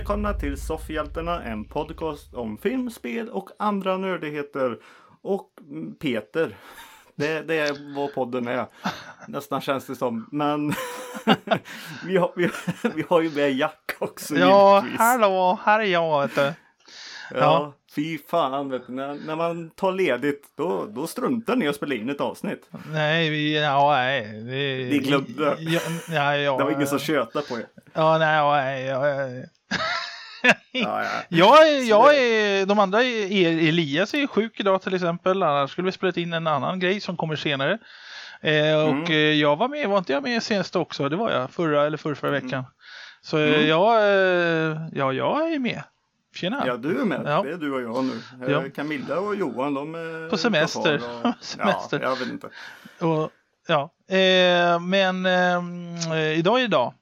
Välkomna till Soffhjältarna, en podcast om film, spel och andra nördigheter. Och Peter. Det, det är vad podden är. Nästan känns det som. Men vi, har, vi, vi har ju med Jack också Ja, givetvis. hallå, här är jag vet du. Ja, ja. fy fan vet du. När, när man tar ledigt då, då struntar ni att spela in ett avsnitt. Nej, vi, ja, nej. Vi, Ni glömde. Ja, nej, ja, Det var ingen som tjötade på er. Ja, nej, ja, nej. Ja, ja. Ja, ja. Jag Så jag är, de andra, är, Elias är sjuk idag till exempel. Annars skulle vi spelat in en annan grej som kommer senare. Eh, och Mm. eh, jag var med, var inte jag med senast också? Det var jag, förra eller förra, förra veckan. Så eh, Mm. jag, eh, ja, jag är med. Tjena! Ja, du är med. Ja. Det är du och jag nu. Ja. Camilla och Johan, de är På semester. Och... Semester. Ja, jag vet inte. Och, ja. Eh, men eh, idag är idag.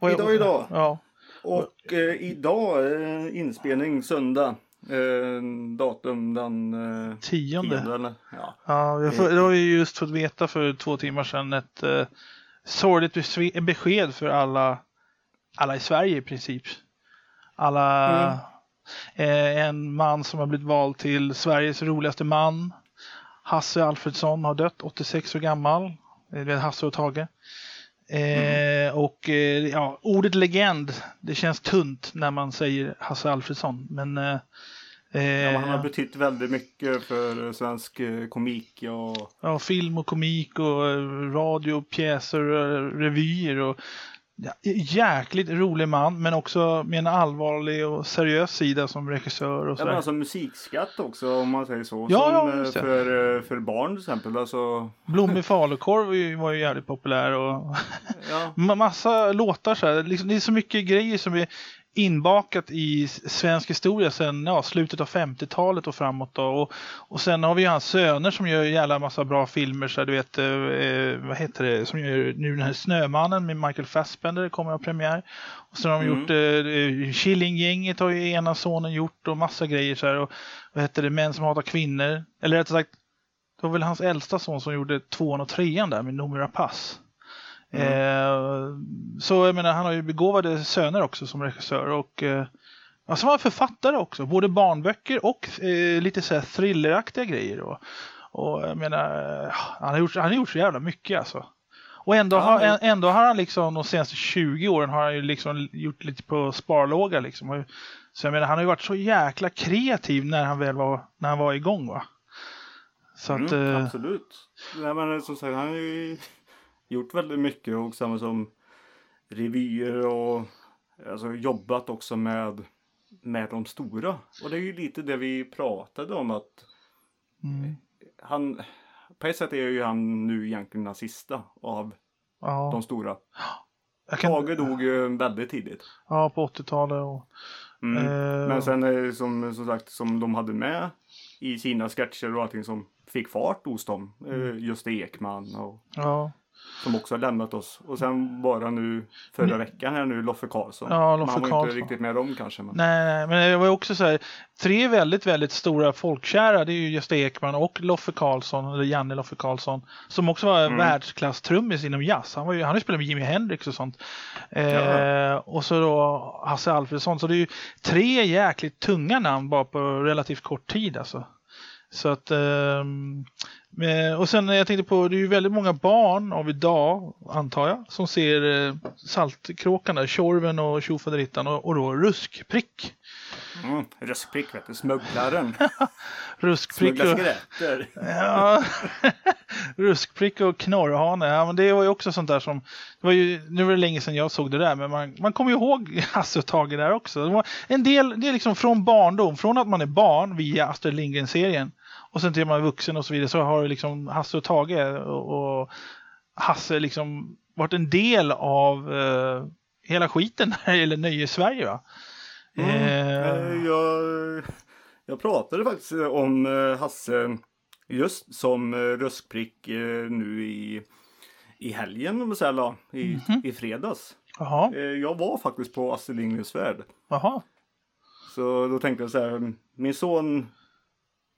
Och- Idag är idag. Ja. Och eh, idag är inspelning söndag. Eh, datum den eh, Tionde. tionde? Ja. Ja, vi har, fått- det har vi just fått veta för två timmar sedan ett eh, sorgligt besked för alla, alla i Sverige i princip. Alla, Mm. eh, en man som har blivit vald till Sveriges roligaste man. Hasse Alfredsson har dött, 86 år gammal. Eh, Hasse och Tage. Eh, Och eh, ja, ordet legend, det känns tunt när man säger Hasse Alfredsson. Men, eh, Ja, han har eh, betytt väldigt mycket för svensk eh, komik. Och... Ja, film och komik och eh, radio, pjäser, eh, revyer och jäkligt rolig man men också med en allvarlig och seriös sida som regissör och Ja, men alltså musikskatt också om man säger så. Ja, Som ja, eh, för, eh, för barn till exempel. Alltså, Blommig falukorv var ju- var ju jävligt populär och ja. ma- massa låtar så här. Liksom, det är så mycket grejer som är inbakat i svensk historia sedan ja, slutet av 50-talet och framåt. Då. Och, och sen har vi ju hans söner som gör jävla massa bra filmer. Så här, du vet, eh, eh, vad heter det, som gör nu den här Snömannen med Michael Fassbender kommer ha premiär. Och sen har de Mm. gjort eh, eh, Killinggänget har ju ena sonen gjort och massa grejer så här. Och, vad heter det, Män som hatar kvinnor. Eller rättare sagt, det var väl hans äldsta son som gjorde tvåan och trean där med Noomi Rapace. Mm. Eh, så jag menar, han har ju begåvade söner också som regissör och eh, ja, så var han författare också, både barnböcker och eh, lite så här thrilleraktiga grejer. Och, och jag menar, eh, han har, gjort, han har gjort så jävla mycket alltså. Och ändå, Ja, har, men- ändå har han liksom de senaste 20 åren har han ju liksom gjort lite på sparlåga liksom. Så jag menar, han har ju varit så jäkla kreativ när han väl var, när han var igång va. Så att, Mm, eh, absolut. Nej, men som sagt, han har ju gjort väldigt mycket och samma som revyer och alltså, jobbat också med, med de stora. Och det är ju lite det vi pratade om att mm, han, på ett sätt är ju han nu egentligen den sista av ja, de stora. kan, Tage dog ju väldigt tidigt. ja, på 80-talet och Mm. Eh, Men sen är det som, som sagt som de hade med i sina sketcher och allting som fick fart hos dem. Mm. Eh, Just Ekman och ja, som också har lämnat oss. Och sen bara nu förra veckan här nu Loffe Karlsson. Ja, Loffe han var Karlsson. inte riktigt med dem kanske. Men... nej, nej, men det var ju också så här, tre väldigt, väldigt stora folkkära, det är ju Gösta Ekman och Loffe Karlsson, eller Janne Loffe Karlsson, som också var Mm. världsklasstrummis inom jazz. Han, var ju, han har ju spelat med Jimi Hendrix och sånt. Eh, Ja. och så då Hasse Alfredson, så det är ju tre jäkligt tunga namn bara på relativt kort tid alltså. Så att, eh, och sen jag tänkte på, det är ju väldigt många barn av idag, antar jag, som ser eh, Saltkråkan där, Tjorven och Tjofaderittan och, och då Ruskprick. Mm, röstprick vet du, smugglaren. Ruskprick och, ja, Ruskprick och Knorrhane, ja men det var ju också sånt där som, det var ju, nu var det länge sedan jag såg det där, men man, man kommer ju ihåg Hasse och Tage där också. En del, det är liksom från barndom, från att man är barn via Astrid Lindgren-serien och sen till man är vuxen och så vidare så har det liksom Hasse och Tage och, och Hasse liksom varit en del av eh, hela skiten när det gäller nöjes-Sverige va. Mm. Eh, Eh, Jag, jag pratade faktiskt om eh, Hasse just som eh, röstprick eh, nu i, i helgen, om säger, eller, i, Mhm. i fredags. Jaha, Eh, Jag var faktiskt på Astrid Lindgrens Värld. jaha. Så då tänkte jag så här, min son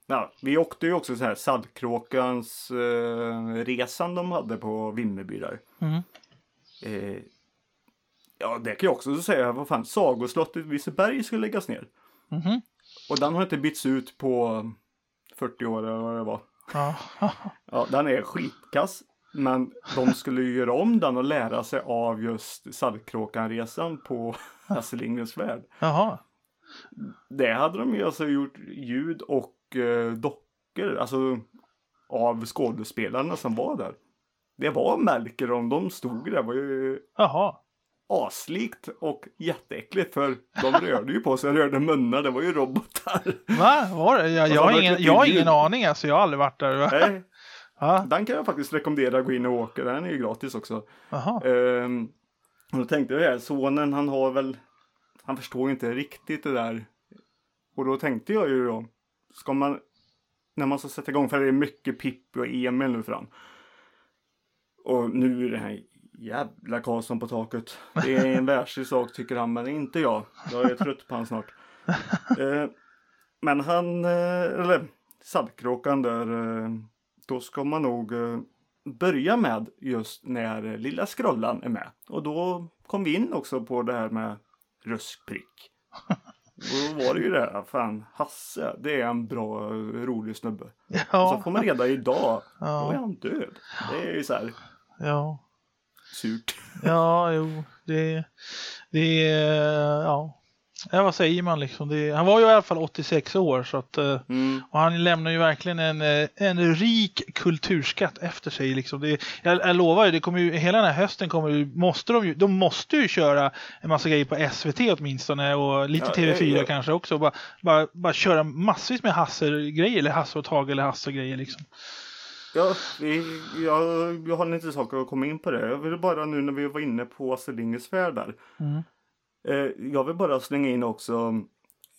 Ja, vi åkte ju också så här Saltkråkans eh, resan de hade på Vimmerby där. Mm. Eh, Ja, det kan jag också säga. Vad fan, Sagoslottet vid Liseberg skulle läggas ner. Mhm. Och den har inte bytts ut på 40 år eller vad det var. Ja. Ja, den är skitkass. Men de skulle ju göra om den och lära sig av just Saltkråkanresan på Hasse Lindgrens Värld. Jaha. Det hade de ju alltså gjort ljud och eh, dockor, alltså av skådespelarna som var där. Det var Melker om de stod där, var ju Jaha. aslikt och jätteäckligt för de rörde ju på sig, rörde munnar, det var ju robotar. Va? Var det? Jag, Och så jag, har det ingen, jag har ingen aning alltså. Jag har aldrig varit där. Nej, Ja. den kan jag faktiskt rekommendera att gå in och åka, den är ju gratis också. Jaha. Ehm, och då tänkte jag det här, sonen han har väl, han förstår inte riktigt det där. Och då tänkte jag ju då, ska man, när man ska sätta igång, för det är mycket Pippi och Emil nu fram. Och nu är det här jävla Karlsson på taket. Det är en världslig sak tycker han, men inte jag. Jag är trött på han snart. Eh, men han, eh, eller Saltkråkan där, eh, då ska man nog eh, börja med just när lilla Skrollan är med. Och då kom vi in också på det här med röstprick. Och då var det ju det här, fan Hasse, det är en bra, rolig snubbe. Och så Ja. får man reda idag, då är Ja. han död. Det är ju så här Ja. surt. Ja, jo. Det, det är, ja. Ja. Vad säger man liksom? Det, han var ju i alla fall 86 år så att eh, Mm. och han lämnar ju verkligen en, eh, en rik kulturskatt efter sig. Liksom. Det, jag, jag lovar ju, det kommer ju, hela den här hösten kommer ju, måste de ju, de måste ju köra en massa grejer på SVT åtminstone och lite Ja, TV4 ja, ja. kanske också. Bara, bara, bara köra massvis med Hasse-grejer eller Hasse och Tage eller Hasse-grejer liksom. Ja, vi, jag, jag har lite saker att komma in på det. Jag vill bara nu när vi var inne på Astrid Lindgrens Värld där. Mm. Eh, jag vill bara slänga in också,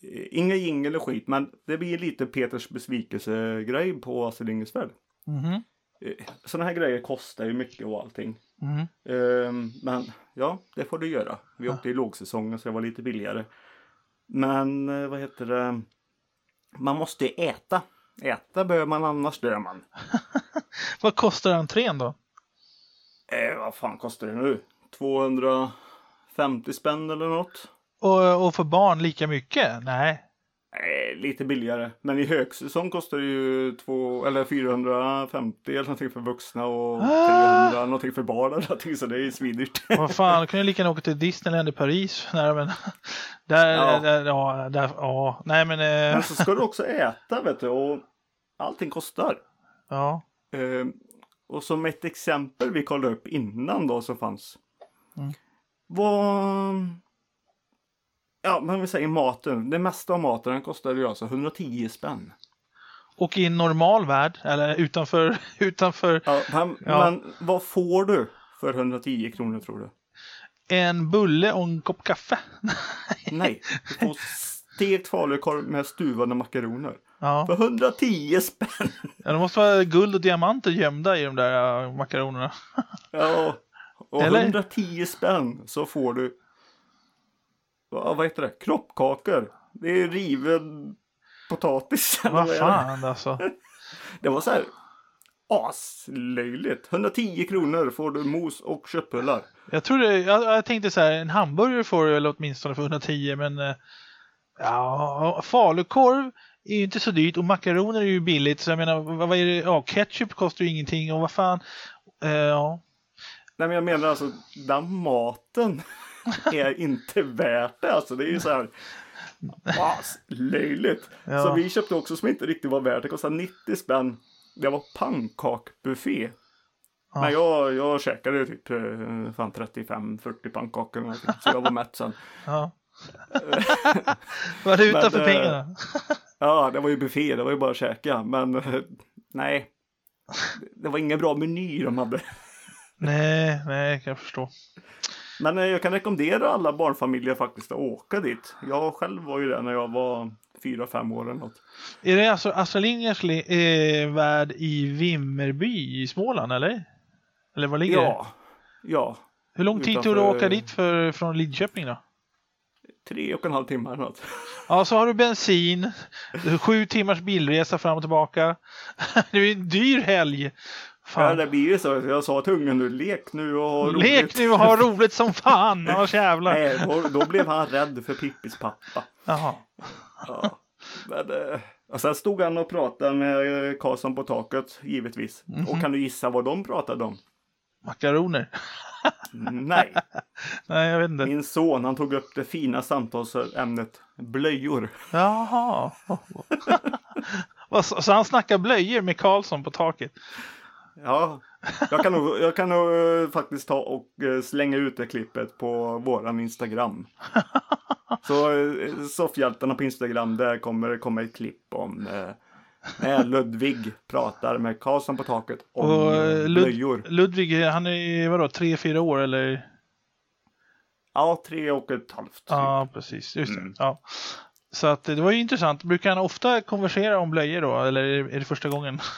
eh, inga jingel och skit, men det blir lite Peters besvikelsegrej på Astrid Lindgrens Värld. Mhm. Eh, sådana här grejer kostar ju mycket och allting. Mhm. Eh, men ja, det får du göra. Vi åkte i lågsäsongen så det var lite billigare. Men vad heter det? Man måste äta. Äta behöver man annars dör man. Vad kostar entrén då? Eh, vad fan kostar det nu? 250 spänn eller något? Och, och för barn lika mycket? Nej. Eh, lite billigare. Men i högsäsong kostar det ju två, eller 450 eller någonting för vuxna och Ah! 300 någonting för barn eller någonting så det är ju svindyrt. Vad fan, jag lika gärna åka till Disneyland i Paris. Nej, men, där, Ja. där, ja, där, ja, nej men, eh, Men så ska du också äta vet du och allting kostar. ja. Eh, och som ett exempel vi kollade upp innan då som fanns. Mm. Var... Ja, men vi säger maten. Det mesta av maten den kostade ju alltså 110 spänn. Och i en normal värld, eller utanför, utanför Ja, men, Ja. men vad får du för 110 kronor tror du? en bulle och en kopp kaffe. Nej, du får stekt falukorv med stuvade makaroner. Ja. För 110 spänn! ja, det måste vara guld och diamanter gömda i de där äh, makaronerna. Ja, och Eller? 110 spänn så får du vad, vad heter det? Kroppkakor. Det är riven potatis. Vad fan alltså. Det var så här aslöjligt. 110 kronor får du mos och köttbullar. Jag jag, jag tänkte så här, en hamburgare får du eller åtminstone för 110 men eh, ja, falukorv är ju inte så dyrt och makaroner är ju billigt så jag menar vad, vad är det, ja ketchup kostar ju ingenting och vad fan, eh, ja. Nej men jag menar alltså den maten är inte värt det. Alltså det är ju så här aslöjligt. Ja. Så vi köpte också som inte riktigt var värt. Det kostade 90 spänn. Det var pannkakbuffé. Ja. Men jag, jag käkade typ eh, fan 35-40 pannkakor. eller någonting, Så jag var mätt sen. ja. Valuta Men, för eh, pengarna. Ja, det var ju buffé. Det var ju bara att käka. Men eh, nej. Det var ingen bra meny de hade. Nej, nej, kan jag förstå. Men eh, jag kan rekommendera alla barnfamiljer faktiskt att åka dit. Jag själv var ju där när jag var fyra, fem år eller något. Är det alltså Astrid Lindgrens eh, värld i Vimmerby i Småland eller? Eller var ligger det? Ja, ja. Hur lång tid tog det att åka dit för, från Lidköping då? Tre och en halv timme eller något. Ja, så har du bensin, sju timmars bilresa fram och tillbaka. Det är en dyr helg. Fan. det blir ju så. Jag sa till ungen nu, lek nu och ha roligt. Lek nu och ha roligt som fan, annars jävlar. Nej, då, då blev han rädd för Pippis pappa. Jaha. Ja. Men, eh, och sen stod han och pratade med eh, Karlsson på taket, givetvis. Mhm. Och kan du gissa vad de pratade om? Makaroner. Nej, Nej, jag vet inte. min son han tog upp det fina samtalsämnet blöjor. Jaha. Så han snackar blöjor med Karlsson på taket? Ja, jag kan nog, jag kan nog eh, faktiskt ta och eh, slänga ut det klippet på våran Instagram. Så eh, Soffhjältarna på Instagram, där kommer det komma ett klipp om när Ludvig pratar med Karlsson på taket om Och Lud- blöjor. Ludvig, han är vadå, tre, fyra år eller? Ja, tre och ett halvt. Ja, precis. Just det. Mm. Ja. Så att det var ju intressant. Brukar han ofta konversera om blöjor då? Eller är det första gången?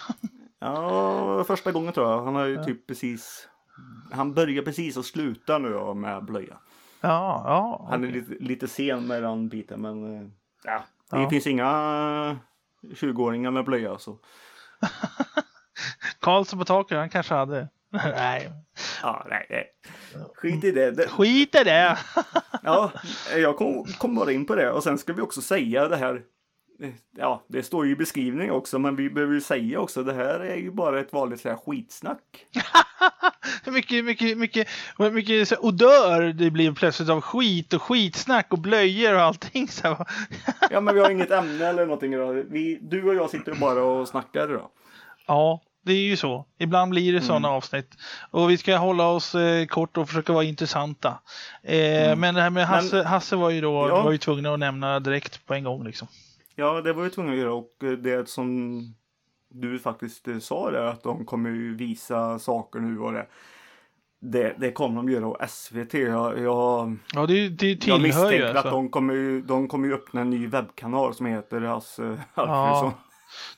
Ja, första gången tror jag. Han har ju Ja. typ precis han börjar precis att sluta nu då med blöja. Ja, ja. Han är lite, lite sen med den biten men eh, ja, det Ja. finns inga 20-åringar med blöja så. Karlsson på taket, han kanske hade. Nej, Ja, nej, nej. Skit i det. det skit i det! ja, jag kom, kom bara in på det och sen ska vi också säga det här. Ja, det står ju i beskrivningen också, men vi behöver ju säga också det här är ju bara ett vanligt så här skitsnack. Mycket, mycket, mycket, mycket så här odör det blir plötsligt av skit och skitsnack och blöjor och allting. Så här. Ja, men vi har inget ämne eller någonting idag. Vi, du och jag sitter bara och snackar idag. Ja, det är ju så. Ibland blir det sådana avsnitt. Och vi ska hålla oss eh, kort och försöka vara intressanta. Eh, Men det här med Hasse, Hasse var ju då Ja. var ju tvungen att nämna direkt på en gång. Liksom. Ja, det var ju tvungen att göra och eh, det som du faktiskt eh, sa där att de kommer ju visa saker nu och det. Det, det kommer de göra och SVT. Jag, jag, Ja, det, det jag tillhör ju. misstänker Alltså. att de kommer, de kommer ju öppna en ny webbkanal som heter Hasse Alfredsson. Ja.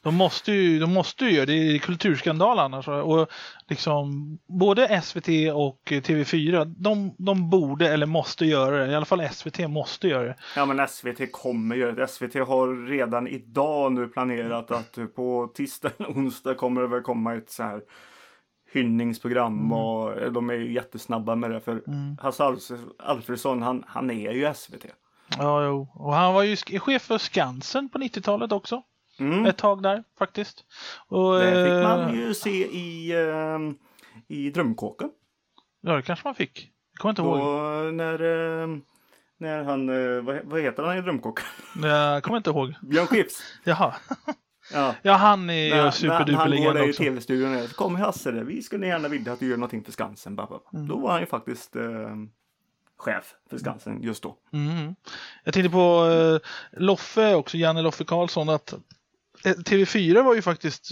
De måste ju, de måste ju göra det. Är kulturskandal annars. Och liksom, både SVT och TV4, de, de borde eller måste göra det. I alla fall SVT måste göra det. Ja men SVT kommer göra det. SVT har redan idag nu planerat att på tisdag eller onsdag kommer det väl komma ett så här hyllningsprogram och eh, de är ju jättesnabba med det för Hasse Alf- Alfredsson han, han är ju SVT. Ja, jo. Och han var ju chef för Skansen på 90-talet också. Mm. Ett tag där faktiskt. Och, Det fick eh, man ju se i, eh, i Drömkåken. Ja, det kanske man fick. Jag kommer inte Då ihåg. när, eh, när han, eh, vad, vad heter han i Drömkåken? Jag kommer inte ihåg. Björn Skifs. Jaha. Ja. Ja, han är ju När, när, när superduper han går där i också. tv-studion där, så kommer Hasse där. Vi skulle gärna vilja att du gör någonting för Skansen. Mm. Då var han ju faktiskt eh, chef för Skansen just då. Mm. Jag tänkte på eh, Loffe också, Janne Loffe Karlsson, att TV4 var ju faktiskt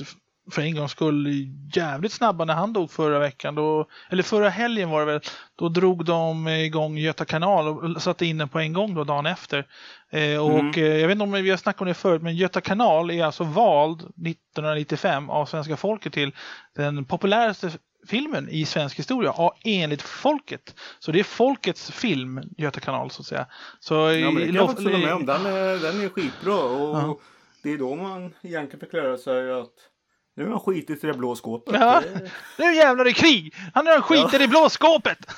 för en gångs skull jävligt snabba när han dog förra veckan. Då, eller förra helgen var det väl. Då drog de igång Göta kanal och satte in den på en gång då dagen efter. Eh, och Mm. eh, jag vet inte om vi har snackat om det förut, men Göta kanal är alltså vald 1995 av svenska folket till den populäraste filmen i svensk historia enligt folket. Så det är folkets film, Göta kanal så att säga. Så Ja, men det kan jag Lof- faktiskt hålla med om. Den är, den är skitbra. Och Ja. Det är då man egentligen förklarar sig att nu har han skitit i det blå skåpet. Ja. Det, Nu jävlar är det krig! Han har skiter i blå skåpet!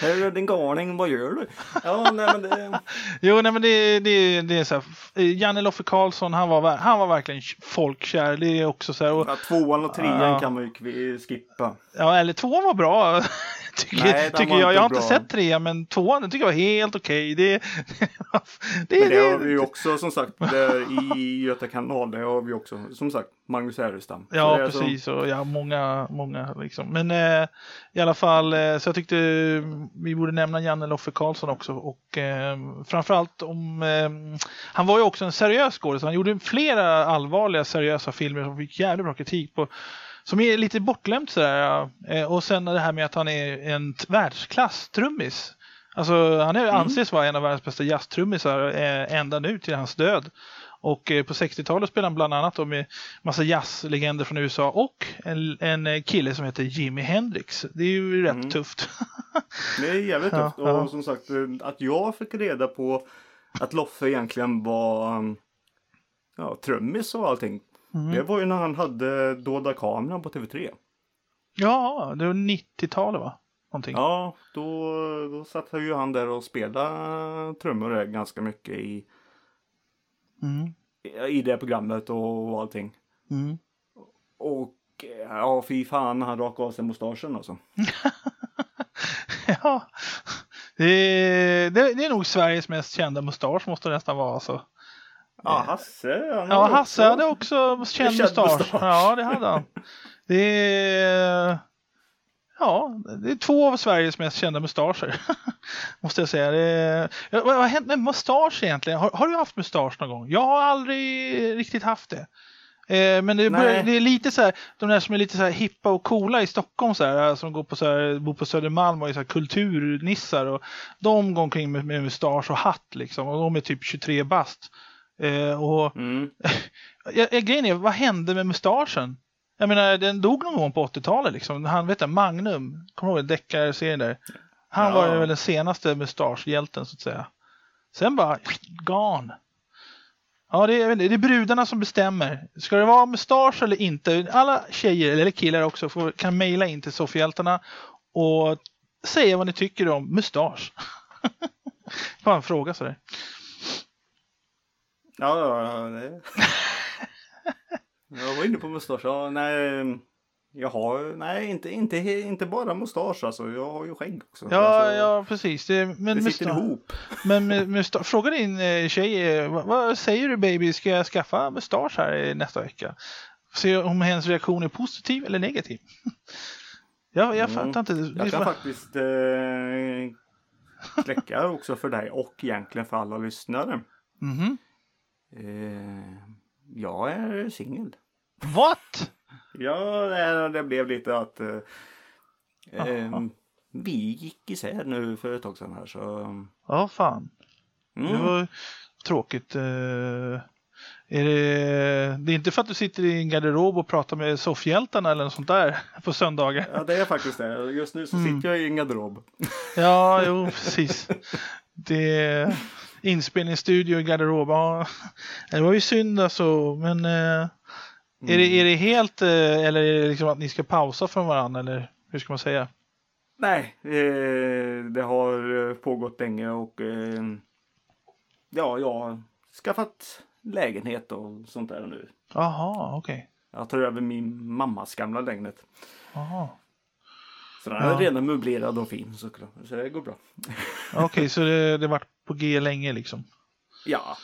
här är din galning, vad gör du? Ja, nej men det... Jo, nej men det, det, det är så här. Janne Loffe Karlsson, han var, han var verkligen folkkär. Det är också så här. Och, Ja, tvåan och trean Ja. kan man ju skippa. ja, eller tvåan var bra. Tycker Nej, tycker jag. inte Jag har inte bra. sett trean, men tvåan den tycker jag var helt okej. Det, det, Men det det, har vi ju också som sagt i Göta kanal. Det har vi också som sagt Magnus Härenstam. Ja, det är så- precis. Och ja, många, många liksom. Men eh, i alla fall, eh, så jag tyckte vi borde nämna Janne Loffe Karlsson också. Och eh, framförallt om, eh, han var ju också en seriös skådis. Han gjorde flera allvarliga seriösa filmer som fick jävligt bra kritik på. Som är lite bortglömt sådär. Eh, och sen det här med att han är en världsklass trummis. Alltså han är, anses vara en av världens bästa jazztrummisar eh, ända nu till hans död. Och eh, på 60-talet spelade han bland annat då med massa jazzlegender från USA och en, en kille som heter Jimi Hendrix. Det är ju rätt Mm. tufft. Det är jävligt Ja, tufft. Och ja. som sagt att jag fick reda på att Loffe egentligen var um, ja, trummis och allting. Mm. Det var ju när han hade Dolda kameran på TV3. Ja, det var 90-talet va? Någonting. Ja, då, då satt ju han där och spelade trummor ganska mycket i, Mm. i det programmet och allting. Mm. Och ja, fy fan han rakade av sig mustaschen alltså. ja. Det är, det, det är nog Sveriges mest kända mustasch måste det nästan vara alltså. Ja, Hasse. Han Ja, Hasse också- hade också känd mustasch. Ja, det hade han. Det är... Ja, det är två av Sveriges mest kända mustascher. Måste jag säga. Är... vad har hänt med mustasch egentligen? Har, har du haft mustasch någon gång? Jag har aldrig riktigt haft det. Eh, men det, börjar, det är lite så här, de där som är lite så här hippa och coola i Stockholm så här, som går på så här, bor på Södermalm och är så här kulturnissar och de går omkring med, med mustasch och hatt liksom och de är typ 23 bast. Eh, och Mm. Ja, grejen är, vad hände med mustaschen? Jag menar, den dog någon gång på 80-talet liksom. Han, vet du, Magnum, kommer du ihåg deckarserien där? Han Ja. var väl den senaste mustaschhjälten så att säga. Sen bara, gone. Ja, det är, det är brudarna som bestämmer. Ska det vara mustasch eller inte? Alla tjejer, eller killar också, får, kan mejla in till Soffhjältarna och säga vad ni tycker om mustasch. Bara en fråga sådär. Ja, ja, ja. Jag var inne på mustasch. Ja, nej, jag har, nej inte, inte, inte bara mustasch alltså. Jag har ju skägg också. Ja, alltså, ja precis. Det, men Det sitter mustasch- ihop. Men sta- fråga din eh, tjej, eh, vad, vad säger du baby, ska jag skaffa mustasch här nästa vecka? Se om hennes reaktion är positiv eller negativ. ja, jag Mm. fattar inte. Det Jag kan bara- faktiskt eh, kläcka också för dig och egentligen för alla lyssnare. Mhm. Eh, jag är singel. What? Ja, det, det blev lite att eh, eh, Jaha. vi gick isär nu för ett tag sedan här så. Ja, fan. Det Mm. var tråkigt. eh. Är det, det är inte för att du sitter i en garderob och pratar med soffhjältarna eller något sånt där på söndagar? Ja, det är faktiskt det. Just nu så Mm. sitter jag i en garderob. Ja, jo, precis. Det inspelningsstudio i garderob. Ja, det var ju synd alltså, men eh, är, det, är det helt eh, eller är det liksom att ni ska pausa från varandra eller hur ska man säga? Nej, eh, det har eh, pågått länge och eh, ja, jag har skaffat lägenhet och sånt där nu. Jaha, okej. Jag tar över min mammas gamla lägenhet. Jaha. Så den Ja. är redan möblerad och fin såklart. Så det går bra. Okej, så det, det varit på G länge liksom? Ja,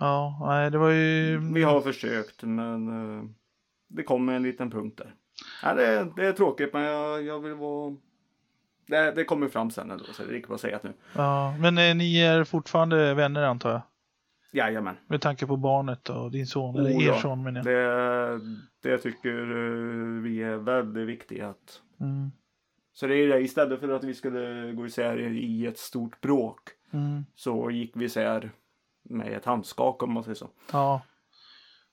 Ja, nej, det var ju... vi har försökt men eh, det kommer en liten punkt där. Ja, det, det är tråkigt men jag, jag vill vara... Det, det kommer fram sen ändå så det är lika bra att säga nu. Ja, men eh, ni är fortfarande vänner antar jag? Jajamän. Med tanke på barnet och din son, Oh, eller er ja. son menar jag. Det, det tycker eh, vi är väldigt viktigt att Mm, Så det är det, istället för att vi skulle gå isär i ett stort bråk mm, så gick vi isär med ett handskak om man säger så. ja,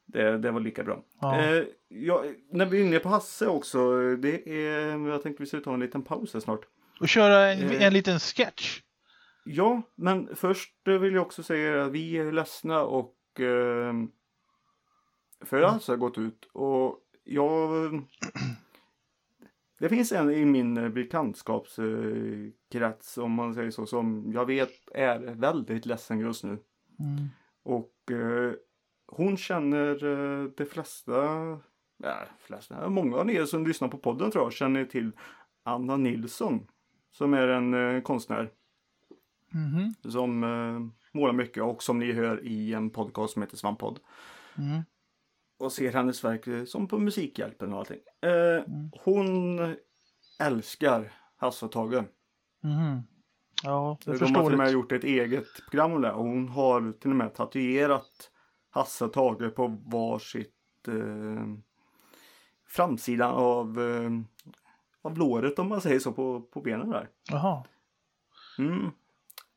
Det, det var lika bra. ja. Eh, ja, när vi är inne på Hasse också, det är, jag tänkte vi skulle ta en liten paus här snart. Och köra en, Eh. en liten sketch. Ja, men först vill jag också säga att vi är ledsna och eh, för att Hasse har gått ut och jag Det finns en i min eh, bekantskapskrets om man säger så som jag vet är väldigt ledsen just nu. Mm. Och eh, hon känner eh, de flesta, ja, flesta, många av er som lyssnar på podden tror jag känner till Anna Nilsson. Som är en eh, konstnär Mhm. som eh, målar mycket och som ni hör i en podcast som heter Svamppodd. Mm. Och ser hennes verk eh, som på Musikhjälpen och allting. Eh, Hon älskar Hasse och Tage. Mhm. Ja, det är De har till och med förståeligt. gjort ett eget program om det och hon har till och med tatuerat Hasse och Tage på varsitt eh, framsidan av, eh, av låret om man säger så på, på benen där. Jaha. Mm.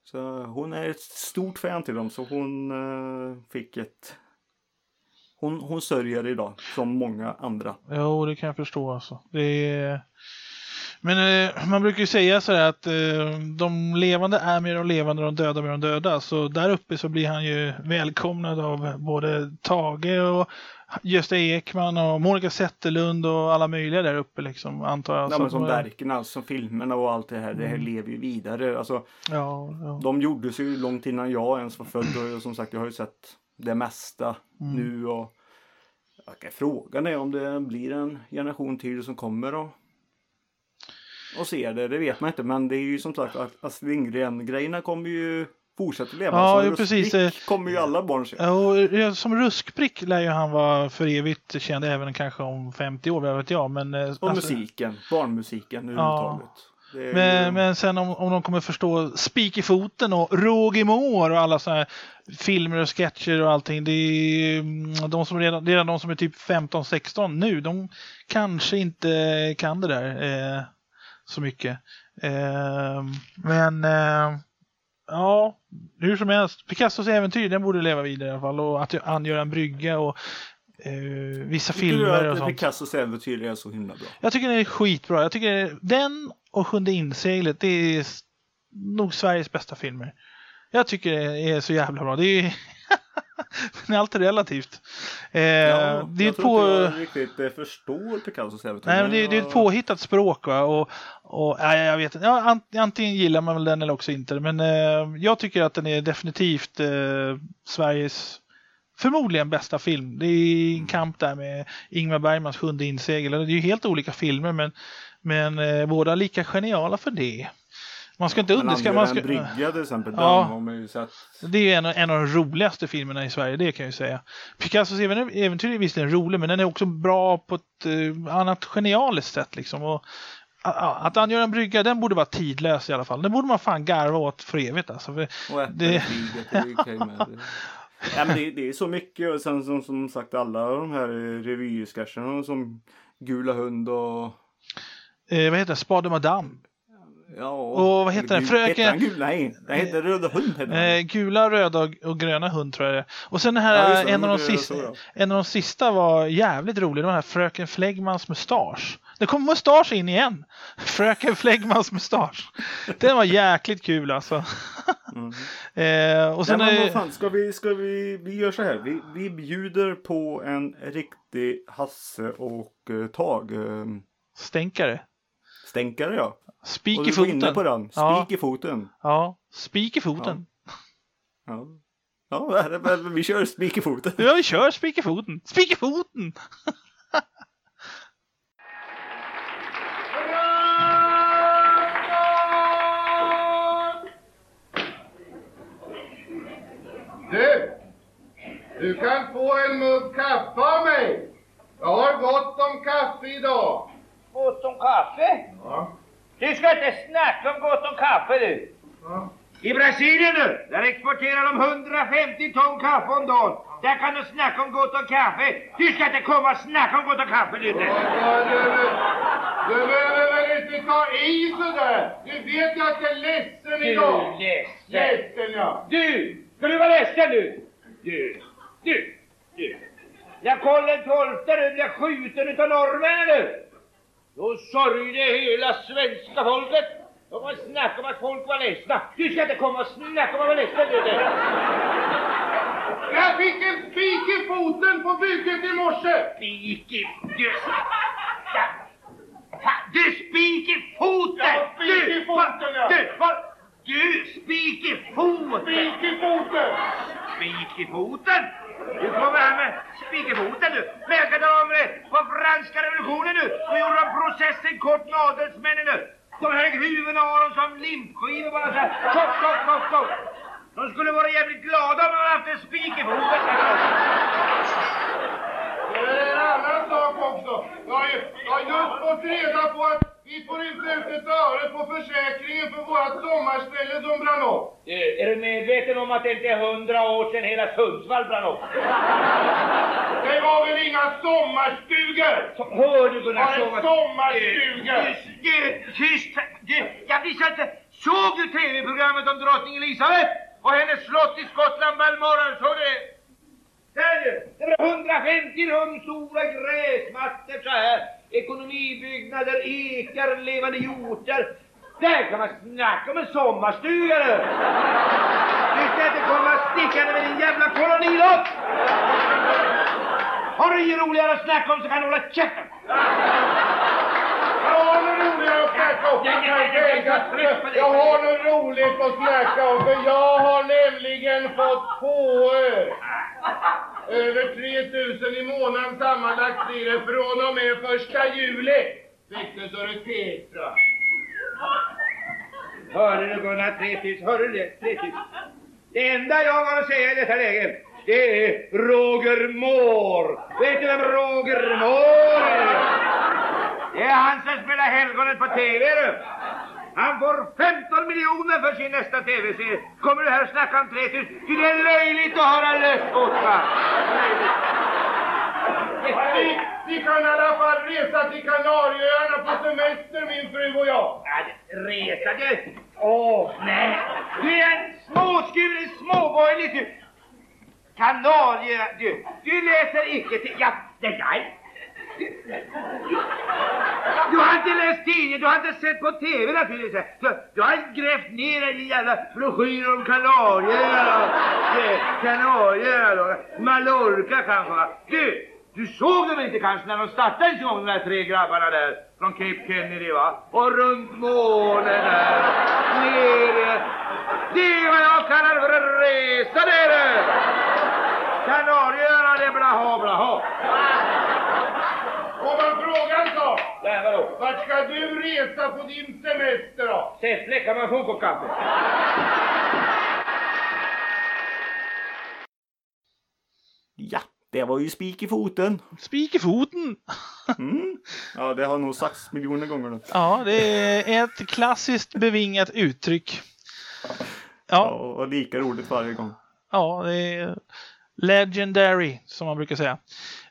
Så hon är ett stort fan till dem så hon eh, fick ett hon, hon sörjer idag som många andra. Jo, det kan jag förstå alltså. Det är... Men eh, man brukar ju säga så att eh, de levande är med de levande och de döda med de döda. Så där uppe så blir han ju välkomnad av både Tage och Gösta Ekman och Monica Zetterlund och alla möjliga där uppe liksom antar jag. Ja, men som verken, alltså som filmerna och allt det här. Det här Mm. lever ju vidare. Alltså, Ja, ja. de gjordes ju långt innan jag ens var född och som sagt jag har ju sett det mesta Mm. nu och okay, frågan är om det blir en generation till som kommer och, och ser det. Det vet man inte men det är ju som sagt att Astrid Lindgren-grejerna kommer ju fortsätta leva. Ja, ju precis. Rustprick kommer ju alla barn se. Ja, och eh, som ruskprick lär ju han vara för evigt känd även kanske om 50 år, vad vet jag. Men, eh, Och alltså- musiken, barnmusiken överhuvudtaget. Är ju- Men, men sen om, om de kommer förstå Spik i foten och Roger Moore och alla sådana här filmer och sketcher och allting. Det är mm, de som redan, redan de som är typ 15-16 nu. De kanske inte kan det där eh, så mycket. Eh, men eh, ja, hur som helst. Picassos äventyr, den borde leva vidare i alla fall. Och att angöra en brygga och eh, vissa Tycker du filmer och att sånt. Picassos äventyr är så himla bra? Jag tycker den är skitbra. Jag tycker den och Sjunde inseglet, det är nog Sveriges bästa filmer. Jag tycker det är så jävla bra. Det är, Men allt är relativt. Eh, Ja, det är ett på... inte jag riktigt eh, förstår Picassos äventyr. Nej, men det, är- det är ett påhittat språk va? och, och nej, jag vet inte. Ja, an- antingen gillar man väl den eller också inte. Men eh, jag tycker att den är definitivt eh, Sveriges förmodligen bästa film. Det är Mm. en kamp där med Ingmar Bergmans Sjunde insegel. Det är ju helt olika filmer men, men eh, båda lika geniala för det. Man ska inte Men underskatta... Man ska, brygga till exempel, Ja. har man ju sett. det är ju en, av- en av de roligaste filmerna i Sverige, det kan jag ju säga. Picassos även- äventyr är visserligen rolig, men den är också bra på ett eh, annat genialiskt sätt. Liksom. Och, att angöra en brygga, den borde vara tidlös i alla fall. Den borde man fan garva åt för evigt. Alltså. För, Och äta Det- Ja, men det, det är så mycket och sen som, som sagt alla de här eh, revysketcherna som Gula hund och eh, vad heter det? Spade Madame. ja. Och vad heter den? Fröken- Heter han gul? Nej, den heter Röda hund. Heter. Eh, gula, röda och, och gröna hund tror jag det är. Och sen den Ja, här, just det, en, av de sista, så, ja. en av de sista var jävligt rolig. Den här Fröken Flegmans mustasch. Det kom mustasch in igen. Fröken Flegmans mustasch. Den var jäkligt kul alltså. Mm. Eh, och sen Nej, men vad fan, ska vi, ska vi, vi gör så här. Vi, vi bjuder på en riktig Hasse och uh, Tag eh, stänkare. stänkare ja. Spik i var inne foten. på den. Spik Ja. i foten. Ja, spik i foten. Ja. Ja, väl- vi kör spik i foten. Ja, vi kör spik i foten. Spik i foten! Du! Du kan få en mugg kaffe av mig. Jag har gott om kaffe idag. Gott om kaffe? Ja. Du ska inte snacka om gott om kaffe du. Ja. I Brasilien nu, där exporterar de 150 ton kaffe om dagen. Där kan du snacka om gott om kaffe. Du ska inte komma och snacka om gott om kaffe du. Ja, du, du, du behöver väl inte ta i sådär? Du vet ju att jag är ledsen Du idag. ledsen. Ledsen ja. Du, ska du vara ledsen nu? Du, du, du. När Karl XII blev skjuten utav norrmännen nu. Då sörjde hela svenska folket. De var snacka om att folk var ledsna. Du ska inte komma och snacka om att vara ledsen du. Jag fick en spik i foten på bygget i morse. Spik i... Du... Du spik i foten! Ja, spik i foten, ja. Du, vad- du spik i foten! Spik i foten. Spik i foten? Du kommer här med spik i foten tala om det. På franska revolutionen nu, då gjorde de processen kort med adelsmännen nu. De högg huvudena av dem som limpskivor bara så här. Tjock, tjock, tjock, tjock. De skulle vara jävligt glada om de hade haft en spik i foten. Det är en annan sak också. Jag har just fått reda på att vi får inte ut ett öre på försäkringen för vårt sommarställe som brann upp. Är du medveten om att det inte är hundra år sedan hela Sundsvall brann upp? Det var väl inga sommarstugor? Så- Hör du Gunnar en Såg att- sommarstuga. Du, du, tyst! Jag visste inte. Såg du tv-programmet om drottning Elisabeth och hennes slott i Skottland Balmoral? Såg du det? Där du! Det var 150 rum stora gräsmattor så här. Ekonomibyggnader, ekar, levande hjortar. Där kan man snacka om en sommarstuga du! Du ska inte komma stickande med din jävla kolonilott! Har du inget roligare att snacka om så kan du hålla käften! Jag har något roligare att snacka om. Jag har något roligt att snacka om, för jag har nämligen fått påö. Över 3000 i månaden sammanlagt blir det från och med första juli. Fick du så du Petra. Hörde du Gunnar, 3000, hörde du det? 3000. Det enda jag har att säga i detta läge, det är Roger Moore. Vet du vem Roger Moore är? Det är han som spelar Helgonet på TV du. Han får 15 miljoner för sin nästa TV-serie. Kommer du här och snackar om 3000? Ty det är löjligt att höra löftåt va? Vi, vi kan i alla fall resa till Kanarieöarna på semester min fru och jag. Ja, det- Resa det? Åh, nej. Du är en småskuren småborgerlig du. Kanarie, du. Du läser icke till... Ja, det där. Du har inte läst tidningen, du har inte sett på TV naturligtvis. Du, du har grävt ner dig i jävla broschyrer om Kanarieöarna. Eh, Kanarieöarna då. Mallorca kanske va? Du, du såg dem inte kanske när de startade en gång de där tre grabbarna där från Cape Kennedy va? Och runt månen där. Nere. Det är vad jag kallar för en resa det är det. Kanarieöarna det är blaha blaha. Får man fråga en sak? Ja, vadå? Vart ska du resa på din semester då? Säffle kan man få kopp kaffe. Ja, det var ju spik i foten. Spik i foten! Mm. Ja, det har nog sagts miljoner gånger nu. Ja, det är ett klassiskt bevingat uttryck. Ja, Ja, och lika roligt varje gång. ja det är legendary som man brukar säga.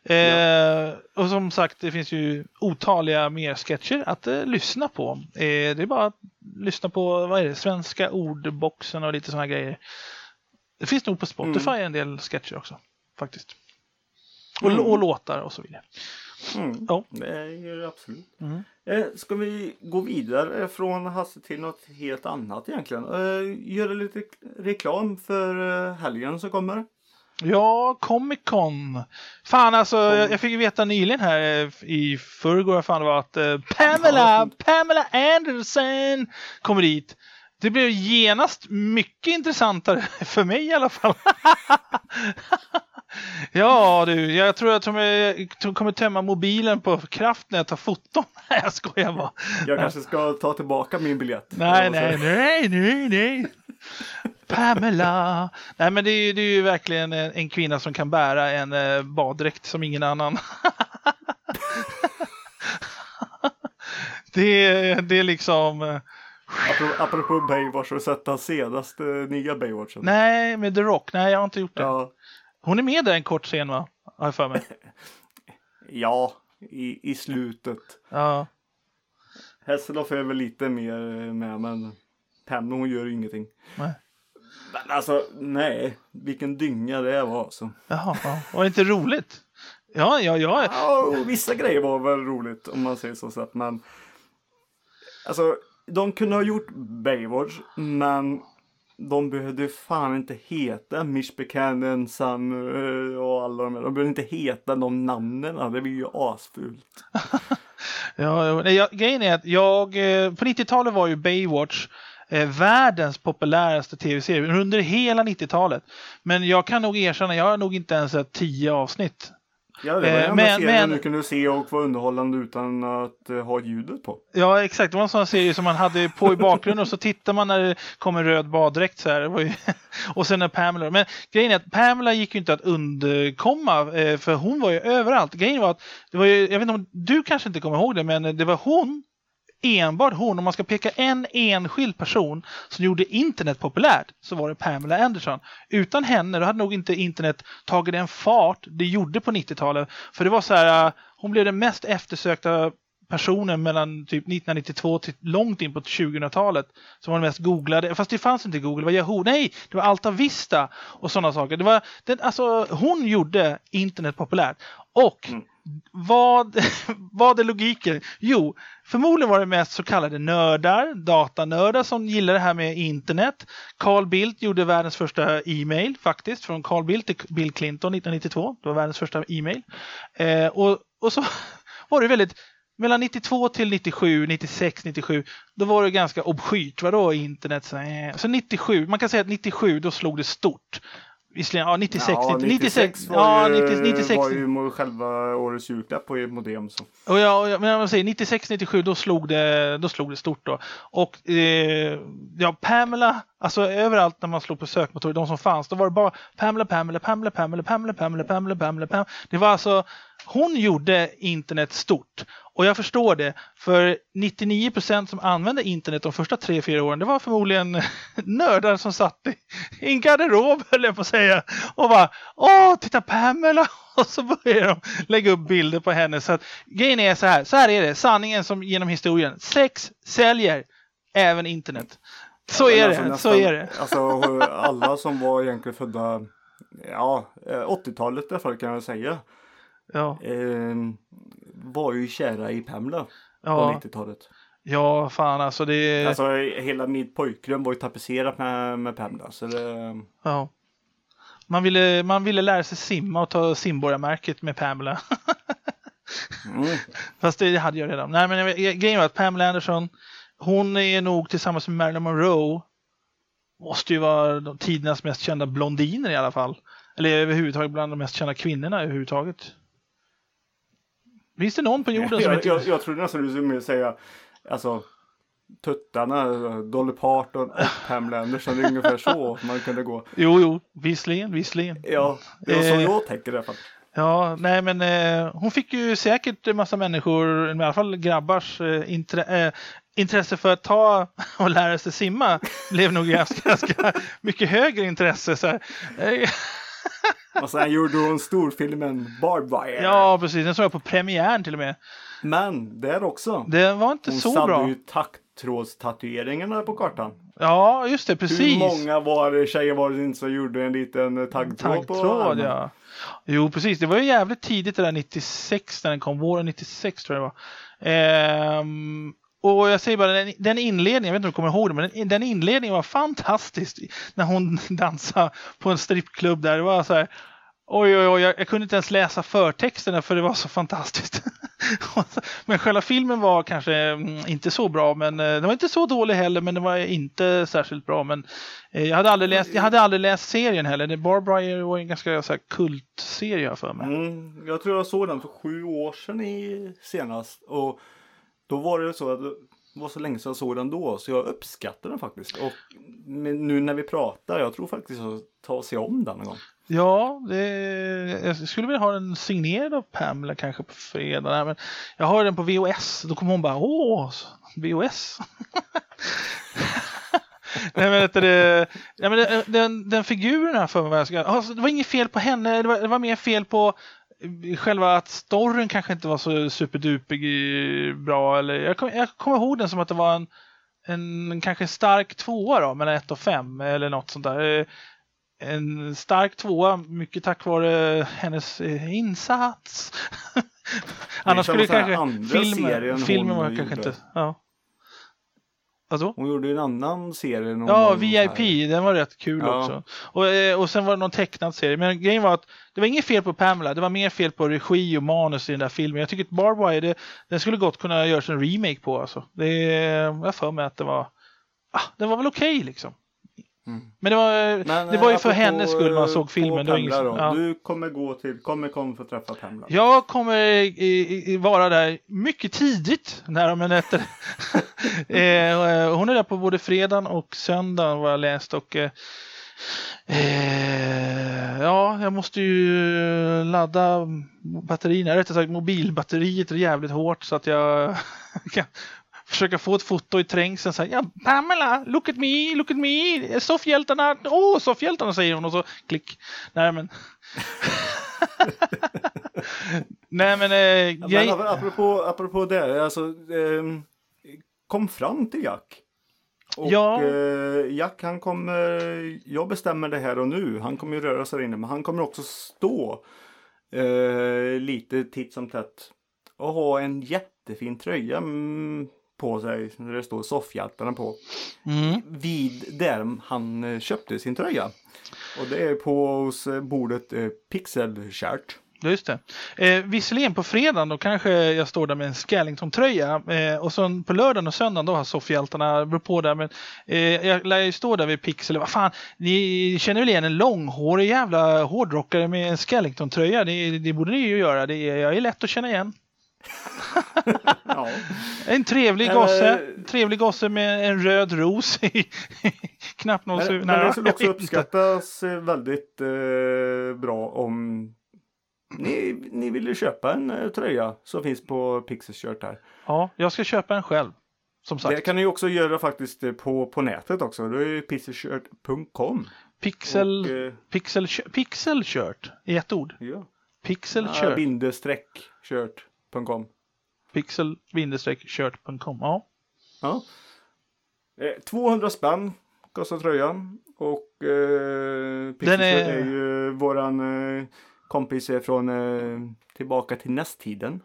Eh, och som sagt, det finns ju otaliga mer sketcher att eh, lyssna på. Eh, det är bara att lyssna på vad är det, svenska ordboxen och lite sådana grejer. Det finns nog på Spotify en del sketcher också, faktiskt. Och, Mm. och låtar och så vidare. Mm. Ja. Det absolut. Mm. Eh, ska vi gå vidare från Hasse till något helt annat egentligen? Eh, göra lite reklam för eh, helgen som kommer. Ja, Comic Con. Fan alltså, jag, jag fick ju veta nyligen här eh, i förrgår fan det var att eh, Pamela, Pamela Anderson kommer dit. Det blev genast mycket intressantare för mig i alla fall. ja du, jag tror att jag kommer tömma mobilen på kraft när jag tar foton. Nej, jag skojar bara. Jag kanske ska ta tillbaka min biljett. Nej, nej, nej, nej, nej. Pamela. Nej, men det är, ju- det är ju verkligen en, en kvinna som kan bära en eh, baddräkt som ingen annan. det, är, det är liksom... eh, Apropå, Baywatch, har du sett den senaste nya Baywatchen? Nej, med The Rock. Nej, jag har inte gjort det. Ja, Hon är med där en kort scen, va? Har jag för mig. ja i, i slutet. Ja. Hasselhoff är väl lite mer med, men Pam hon gör ingenting. Nej. Men alltså, nej. Vilken dynga det var alltså. Jaha, ja. var det inte roligt? Ja, ja, ja. Ja, vissa grejer var väl roligt om man säger så sett, men alltså, de kunde ha gjort Baywatch, men de behövde fan inte heta Mish Buchanan, Sam eh, och alla de här. De behövde inte heta de namnen. Det blir ju asfult. Ja, jag, grejen är att jag, eh, på 90-talet var ju Baywatch eh, världens populäraste tv-serie under hela 90-talet. Men jag kan nog erkänna, jag har nog inte ens sett tio avsnitt. Ja, det var Eh, den enda men- serien men- du kunde se och vara underhållande utan att eh, ha ljudet på. Ja, exakt. Det var en sån serie som man hade på i bakgrunden och så tittar man när det kom en röd baddräkt så här. Och sen är Pamela. Men grejen är att Pamela gick ju inte att undkomma eh, för hon var ju överallt. Grejen var att det var ju, jag vet inte om du kanske inte kommer ihåg det, men det var hon enbart hon, om man ska peka en enskild person som gjorde internet populärt så var det Pamela Anderson. Utan henne då hade nog inte internet tagit den fart det gjorde på 90-talet. För det var så här, äh, hon blev den mest eftersökta personen mellan typ 1992 till långt in på 2000-talet. Som var den mest googlade, fast det fanns inte Google, det var Yahoo, nej, det var Alta Vista och sådana saker. Det var, den, alltså, hon gjorde internet populärt. Och mm vad, vad är logiken? Jo, förmodligen var det mest så kallade nördar, datanördar som gillar det här med internet. Carl Bildt gjorde världens första e-mail faktiskt, från Carl Bildt till Bill Clinton 1992. Det var världens första e-mail. Eh, och, och så var det väldigt mellan 92 till 97, 96, 97, då var det ganska obskyrt. Vadå internet? Så, eh. så 97, man kan säga att 97, då slog det stort. Visserligen, ja 96, Ja, 96, 96 var, ja, ju, 90, 96. var ju själva årets julklapp på modem. Så. Och ja, och jag, men jag säger 96, 97 då slog det, då slog det stort då. Och eh, ja, Pamela, alltså överallt när man slog på sökmotorer, de som fanns, då var det bara Pamela, Pamela, Pamela, Pamela, Pamela, Pamela, Pamela, Pamela, Pamela. Det var alltså, hon gjorde internet stort. Och jag förstår det, för 99% som använde internet de första tre, fyra åren, det var förmodligen nördar som satt i en garderob, höll jag på att säga, och bara Åh, titta Pamela! Och så börjar de lägga upp bilder på henne. Så att, grejen är så här, så här är det, sanningen som genom historien. Sex säljer även internet. Så är alltså det, nästan- så är det. Alltså alla som var egentligen födda ja, eh, 80-talet i alla fall kan jag säga. Ja, Eh, var ju kära i Pamela på ja, 90-talet. ja fan alltså det Alltså hela mitt pojkrum var ju tapetserat med, med Pamela. Så det, ja. Man ville, man ville lära sig simma och ta simborgarmärket med Pamela. mm. Fast det hade jag redan. Nej men grejen var att Pamela Anderson, hon är nog tillsammans med Marilyn Monroe, måste ju vara de tidernas mest kända blondiner i alla fall. Eller överhuvudtaget bland de mest kända kvinnorna överhuvudtaget. Finns det någon på jorden som jag, jag, jag trodde nästan du skulle säga alltså tuttarna, Dolly Parton och Pamela Anderson. Det är ungefär så man kunde gå. Jo, jo, visserligen, visserligen. Ja, det var så Eh. jag tänker i alla fall. Ja, nej men eh, hon fick ju säkert en massa människor, i alla fall grabbars eh, intre, eh, intresse för att ta och lära sig simma blev nog ganska, ganska mycket högre intresse. Så. Eh, Och sen gjorde hon storfilmen Barbed Wire. ja, precis. Den såg jag på premiären till och med. Men där också. Det var inte Hon så satte bra. ju taggtrådstatueringarna på kartan. Ja, just det, precis. Hur många var det, tjejer var det inte som gjorde en liten eh, taggtråd på Taggtråd, armen? ja. Jo, precis. Det var ju jävligt tidigt det där 96 när den kom. Våren 96 tror jag det var. Ehm, och jag säger bara, den, den inledningen, jag vet inte om du kommer ihåg det, men den, den inledningen var fantastisk. När hon dansade på en strippklubb där. Det var så här, oj, oj, oj, jag, jag kunde inte ens läsa förtexterna för det var så fantastiskt. men själva filmen var kanske mm, inte så bra, men eh, den var inte så dålig heller, men den var inte särskilt bra. Men eh, jag hade aldrig läst, jag hade aldrig läst serien heller. Det- Barbara var en ganska så här, kultserie jag för mig. Mm, jag tror jag såg den för sju år sedan i, senast. Och då var det så att det var så länge sedan jag såg den då. Så jag uppskattar den faktiskt. Och nu när vi pratar, jag tror faktiskt att ta och se om den en gång. Ja, det, jag skulle vilja ha den signerad av Pamela kanske på fredag. Nej, men jag har den på VHS. Då kommer hon bara åh, VHS. Nej, men, det, det, nej, men den, den figuren här för mig, alltså, det var inget fel på henne, det var, det var mer fel på själva att storyn kanske inte var så superduper eh, bra. Eller, jag, kom, jag kommer ihåg den som att det var en, en kanske stark tvåa då, mellan ett och fem eller något sånt där. Eh, En stark tvåa, mycket tack vare hennes eh, insats. Annars skulle kanske filmen, filmen var kanske inte... Ja. Alltså? Hon gjorde en annan serie. när hon Ja, VIP, här. den var rätt kul Ja. också. Och, eh, och sen var det någon tecknad serie. Men grejen var att det var inget fel på Pamela, det var mer fel på regi och manus i den där filmen. Jag tycker att Barbed Wire, det, den skulle gott kunna göras en remake på alltså. Det, jag för mig att det var, ah, den var väl okej liksom. Mm. Men det var, Men, det var ju eh, för hennes skull man eh, såg filmen. Det ingen, ja. Du kommer gå till Comic Con för att träffa Pamela. Jag kommer i, i, vara där mycket tidigt, när är nätter. eh, hon är där på både fredagen och söndagen vad jag läst och eh, eh, ja, jag måste ju ladda batterierna, rättare sagt mobilbatteriet jävligt hårt så att jag kan försöka få ett foto i trängseln. Så här, ja, Pamela, look at me, look at me, soffhjältarna, åh, oh, soffhjältarna säger hon och så klick. Nej men. Nej men, eh, Men grej... ap- apropå, apropå det, alltså ehm, kom fram till Jack. Och Ja. eh, Jack han kommer, jag bestämmer det här och nu. Han kommer ju röra sig där inne men han kommer också stå eh, lite titt som tätt. Och ha en jättefin tröja mm, på sig. Där det står Soffhjältarna på. Mm. Vid där han eh, köpte sin tröja. Och det är på eh, bordet eh, Pixelshirt. Ja, Just det. Eh, visserligen på fredagen då kanske jag står där med en Skellington-tröja eh, och sen på lördagen och söndagen då har soffhjältarna beror på där men eh, jag lär ju stå där vid Pixel. Vad fan, ni känner väl igen en långhårig jävla hårdrockare med en Skellington-tröja? Det, det borde ni ju göra. Det är, jag är lätt att känna igen. Ja. En trevlig gosse, trevlig gosse med en röd ros i Men, knappnålshuvud. men det skulle också uppskattas väldigt eh, bra om ni, ni ville köpa en eh, tröja som finns på Pixelshirt här. Ja, jag ska köpa en själv. Som sagt. Det kan ni också göra faktiskt eh, på, på nätet också. Det är ju pixelshirt.com. Pixel, Och, eh, pixel, pixel shirt i ett ord. ja. Pixel shirt. bindestreck shirt.com. Pixel-shirt.com. Ja. Ja. Eh, 200 spänn kostar tröjan. Och eh, Pixelshirt är- är... ju våran eh, kompis från eh, Tillbaka till nästtiden.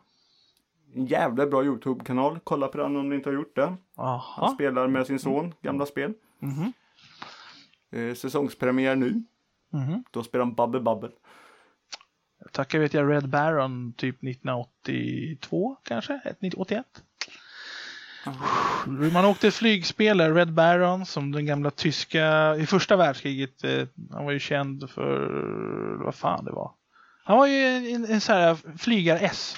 En jävla bra Youtube-kanal. Kolla på den om ni inte har gjort det. Han Aha. spelar med sin son, gamla spel. Mhm. Eh, säsongspremiär nu. Mhm. Då spelar han Bubble Bubble. Tackar vet jag Red Baron typ 1982 kanske? 1981? Man åkte ett flygspel där, Red Baron, som den gamla tyska, i första världskriget, eh, han var ju känd för, vad fan det var. Han var ju en, en sån här flygar-S.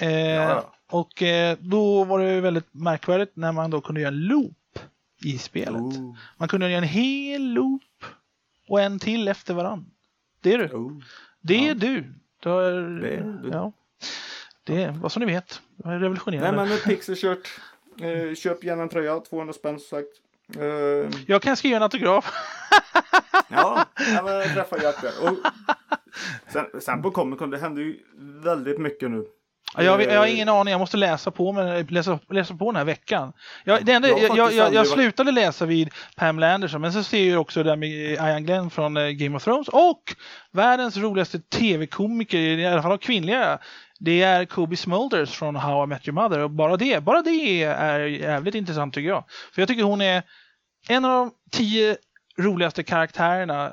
Eh, ja. Och eh, då var det väldigt märkvärdigt när man då kunde göra en loop i spelet. Oh, Man kunde göra en hel loop och en till efter varann. Det är du. oh. Det är du. Du har, Det är du. Ja. Det är vad som ni vet. Jag är Nej revolutionerande. men ett Pixelshirt. Eh, köp gärna en tröja, 200 spänn som sagt. Eh, Jag kan skriva en autograf. Ja, jag träffar hjärtat. Och sen, sen på Comic Con, det händer ju väldigt mycket nu. Ja, Jag, jag har ingen aning, jag måste läsa på, men läsa, läsa på den här veckan. Jag, det enda, Jag jag, jag, jag, slutade läsa vid Pamela Anderson, men så ser jag också där med Ian Glenn från eh, Game of Thrones och världens roligaste tv-komiker, i alla fall av kvinnliga, det är Kobe Smulders från How I Met Your Mother. Och bara det, bara det är jävligt intressant tycker jag. För jag tycker hon är en av de tio roligaste karaktärerna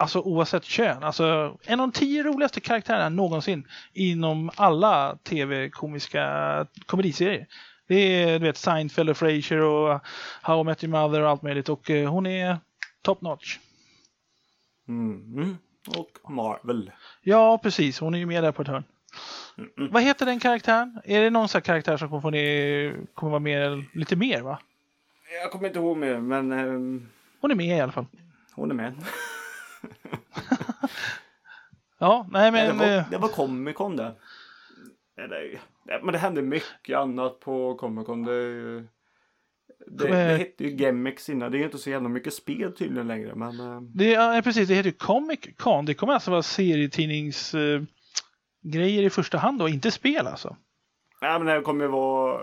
Alltså oavsett kön. Alltså en av de tio roligaste karaktärerna någonsin inom alla tv-komiska komediserier. Det är du vet Seinfeld och Frasier och How I Met Your Mother och allt möjligt. Och eh, hon är top notch. Mm. Och Marvel. Ja, precis. Hon är ju med där på ett hörn. Vad heter den karaktären? Är det någon sån här karaktär som kommer, få ner, kommer vara med lite mer va? Jag kommer inte ihåg mer, men ehm, Hon är med i alla fall. hon är med. Ja, nej Men, det, var, eh, det var Comic Con det. Men det hände mycket annat på Comic Con. Det, ju- det, det Eh. hette ju Gamex innan. Det är inte så jävla mycket spel tydligen längre. Men ehm, Det, ja, precis, det heter ju Comic Con. Det kommer alltså vara serietidnings eh, i första hand då, inte spel alltså. Nej men det kommer ju vara...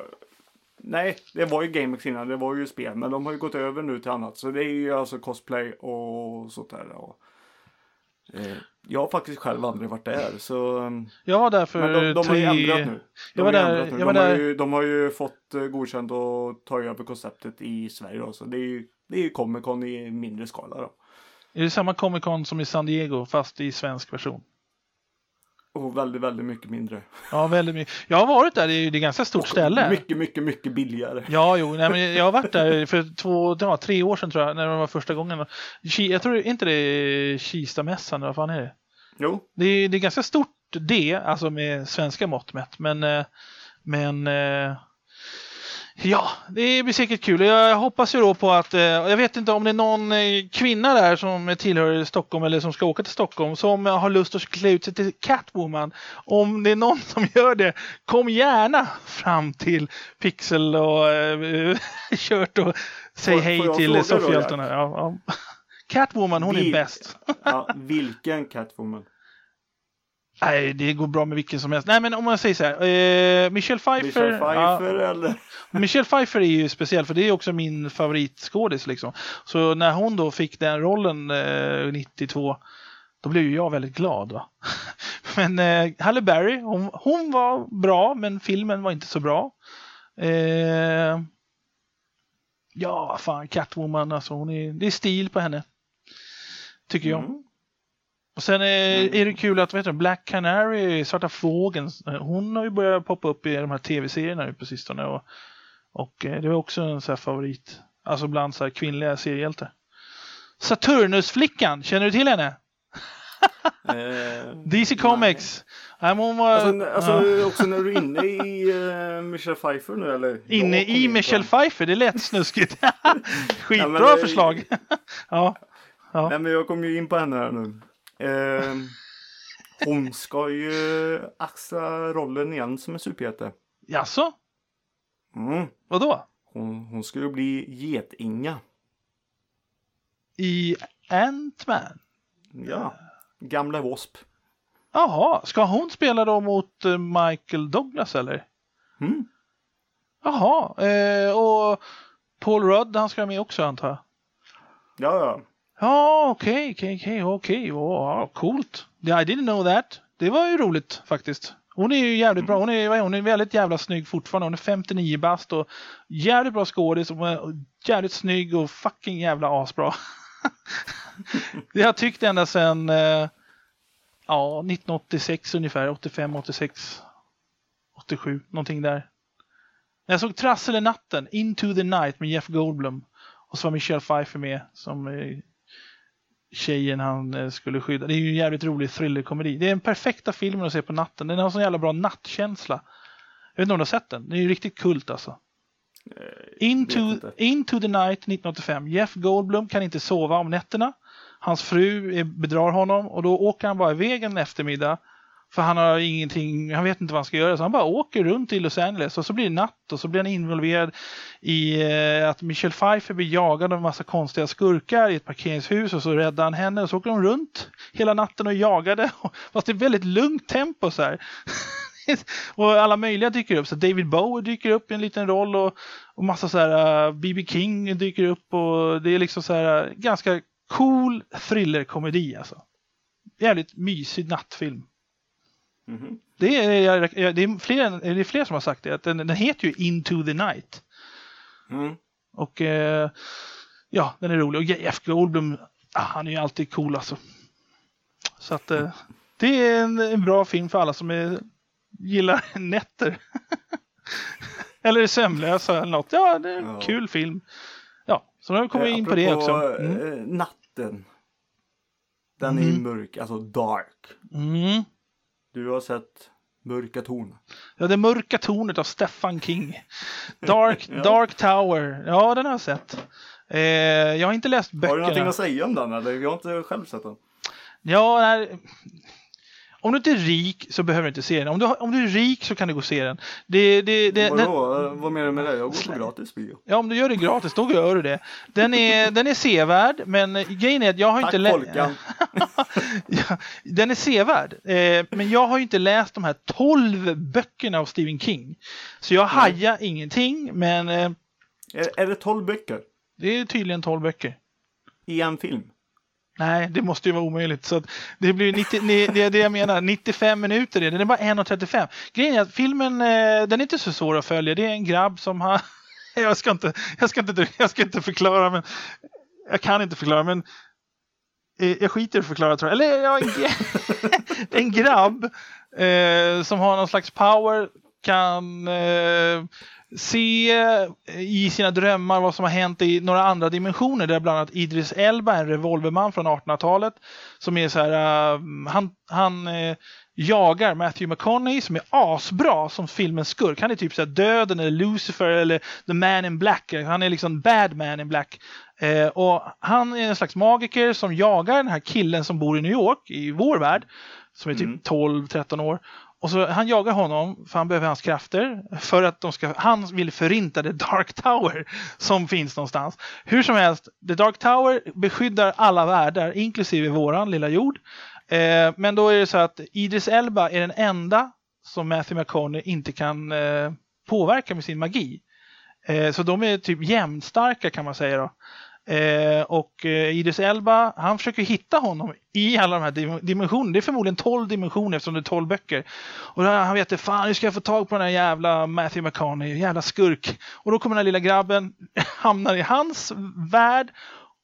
Nej, det var ju GameX innan. Det var ju spel. Men de har ju gått över nu till annat. Så det är ju alltså cosplay och sånt där. Och, eh, jag har faktiskt själv aldrig varit där. Så, ehm, Jag var där för men de, de har ju tre... ändrat nu. De, Jag var har där- nu. jag var de, har där- ju, de har ju fått eh, godkänt att ta över konceptet i Sverige. Då. Så det är ju, det är ju Comic Con i mindre skala. Då. Är det samma Comic Con som i San Diego fast i svensk version? Och väldigt, väldigt mycket mindre. Ja, väldigt mycket. Jag har varit där, det är det är ganska stort ställe. Mycket, mycket, mycket billigare. Ja, jo, nej, men jag har varit där för två, ja, tre år sedan tror jag, när det var första gången. Jag tror inte det är Kistamässan, vad fan är det? Jo, Det är, det är ganska stort det, alltså med svenska mått mätt. Men, eh, men eh, ja, det blir säkert kul. Jag hoppas ju då på att, eh, jag vet inte om det är någon eh, kvinna där som tillhör Stockholm eller som ska åka till Stockholm som har lust att klä ut sig till Catwoman. Om det är någon som gör det, kom gärna fram till Pixel och eh, kört och säg Får- hej till soffhjältarna. Ja, ja. Catwoman, hon är Vi- bäst. ja, vilken Catwoman? Nej, det går bra med vilken som helst. Nej, men om man säger så här. Eh, Michelle Pfeiffer. Michelle Pfeiffer Ja, eller? Michelle Pfeiffer är ju speciell för det är också min favoritskådis liksom. Så när hon då fick den rollen eh, 92 då blev ju jag väldigt glad. Va? men eh, Halle Berry, hon, hon var bra, men filmen var inte så bra. Eh, ja, fan, Catwoman, alltså, hon är, det är stil på henne. Tycker jag. Mm. Och sen är, är det kul att vet du, Black Canary, Svarta Fågeln, hon har ju börjat poppa upp i de här tv-serierna nu på sistone. Och, och eh, det var också en så favorit. Alltså bland så kvinnliga seriehjältar. Saturnusflickan, känner du till henne? Eh, DC Comics. Nej, hon var, Alltså, alltså ja, också när du är inne i uh, Michelle Pfeiffer nu eller? inne i in på Michelle den. Pfeiffer, det lät snuskigt. Skitbra Ja, det- förslag. ja. Ja. Nej men jag kom ju in på henne här nu. Eh, hon ska ju axla rollen igen som en superhjälte. Jaså? Mm. Vadå? Hon, hon ska ju bli Getinga. I Ant-Man? Ja. Gamla W.A.S.P. Jaha, ska hon spela då mot eh, Michael Douglas eller? Mm. Jaha, eh, och Paul Rudd, han ska med också antar jag? Ja, ja. Ja, okej, okej, okej, okej, coolt. I didn't know that. Det var ju roligt faktiskt. Hon är ju jävligt bra. Hon är, hon är väldigt jävla snygg fortfarande. Hon är 59 bast och jävligt bra skådis och jävligt snygg och fucking jävla asbra. det har jag tyckt ända sedan eh, ja, 1986 ungefär. 85, 86, 87, någonting där. När jag såg Trassel i natten, Into the Night med Jeff Goldblum. Och så var Michelle Pfeiffer med som tjejen han eh, skulle skydda. Det är ju en jävligt rolig thrillerkomedi. Det är den perfekta filmen att se på natten. Den har sån jävla bra nattkänsla. Jag vet inte om du har sett den? Det är ju riktigt kult alltså. Into, vet inte. Into the Night 1985. Jeff Goldblum kan inte sova om nätterna. Hans fru bedrar honom och då åker han bara iväg en eftermiddag. För han har ingenting, han vet inte vad han ska göra så han bara åker runt i Los Angeles och så blir det natt och så blir han involverad i eh, att Michelle Pfeiffer blir jagad av en massa konstiga skurkar i ett parkeringshus och så räddar han henne och så åker de runt hela natten och jagade. Fast det är väldigt lugnt tempo så här. och alla möjliga dyker upp. Så David Bowie dyker upp i en liten roll och, och massa så här eh, B.B. King dyker upp och det är liksom så här uh, ganska cool thrillerkomedi alltså. Jävligt mysig nattfilm. Mhm. Det är, det, är fler, det är fler som har sagt det. Att den, den heter ju Into the Night. Mm. Och eh, ja, den är rolig. Och Jeff Goldblum, ah, han är ju alltid cool alltså. Så att eh, det är en, en bra film för alla som är, gillar nätter. eller är sömnlösa eller något. Ja, det är en Ja. kul film. Ja, så nu har vi Eh, in på det apropå, också. Mm. eh, natten. Den är ju mörk, alltså dark. Mm. Du har sett Mörka torn. Ja, det mörka tornet av Stephen King. Dark, Ja. Dark Tower. Ja, den har jag sett. Eh, jag har inte läst Har du någonting böckerna. att säga om den eller? Jag har inte själv sett den. Ja, nej. Om du inte är rik så behöver du inte se den. Om du, om du är rik så kan du gå och se den. Det, det, det, den Vadå? Eh, Vad menar du med det? Jag går på gratis bio. ja, om du gör det gratis, då gör du det. Den är, den är sevärd, men grejen är att jag har Tack inte läst... Ja, den är sevärd, eh, men jag har ju inte läst de här 12 böckerna av Stephen King. Så jag hajar ingenting, men eh, Är, är det 12 böcker? det är tydligen 12 böcker. I en film? Nej, det måste ju vara omöjligt. Så att det blir 90, det är det jag menar, 95 minuter. är det. Den är bara 1.35. Grejen är att filmen, eh, den är inte så svår att följa. Det är en grabb som har... Jag ska inte, jag ska inte, jag ska inte förklara, men... Jag kan inte förklara, men... Eh, jag skiter i att förklara tror jag. Eller ja, en, en grabb eh, som har någon slags power kan eh, se i sina drömmar vad som har hänt i några andra dimensioner. Där bland annat Idris Elba, en revolverman från 1800-talet. Som är så här, eh, han, han eh, jagar Matthew McConaughey som är asbra som filmens skurk. Han är typ så här Döden eller Lucifer eller The Man in Black. Han är liksom Bad Man in Black. Eh, och han är en slags magiker som jagar den här killen som bor i New York, i vår värld. Som är typ Mm. 12-13 år. Och så han jagar honom för han behöver hans krafter. För att de ska, han vill förinta The Dark Tower som finns någonstans. Hur som helst, The Dark Tower beskyddar alla världar, inklusive våran lilla jord. Eh, men då är det så att Idris Elba är den enda som Matthew McConaughey inte kan eh, påverka med sin magi. Eh, så de är typ jämnstarka kan man säga då. Eh, och eh, Idris Elba, han försöker hitta honom i alla de här dim dimensionerna. Det är förmodligen 12 dimensioner eftersom det är 12 böcker. Och då, han vet fan hur ska jag få tag på den här jävla Matthew McConaughey, jävla skurk. Och då kommer den här lilla grabben, hamnar i hans värld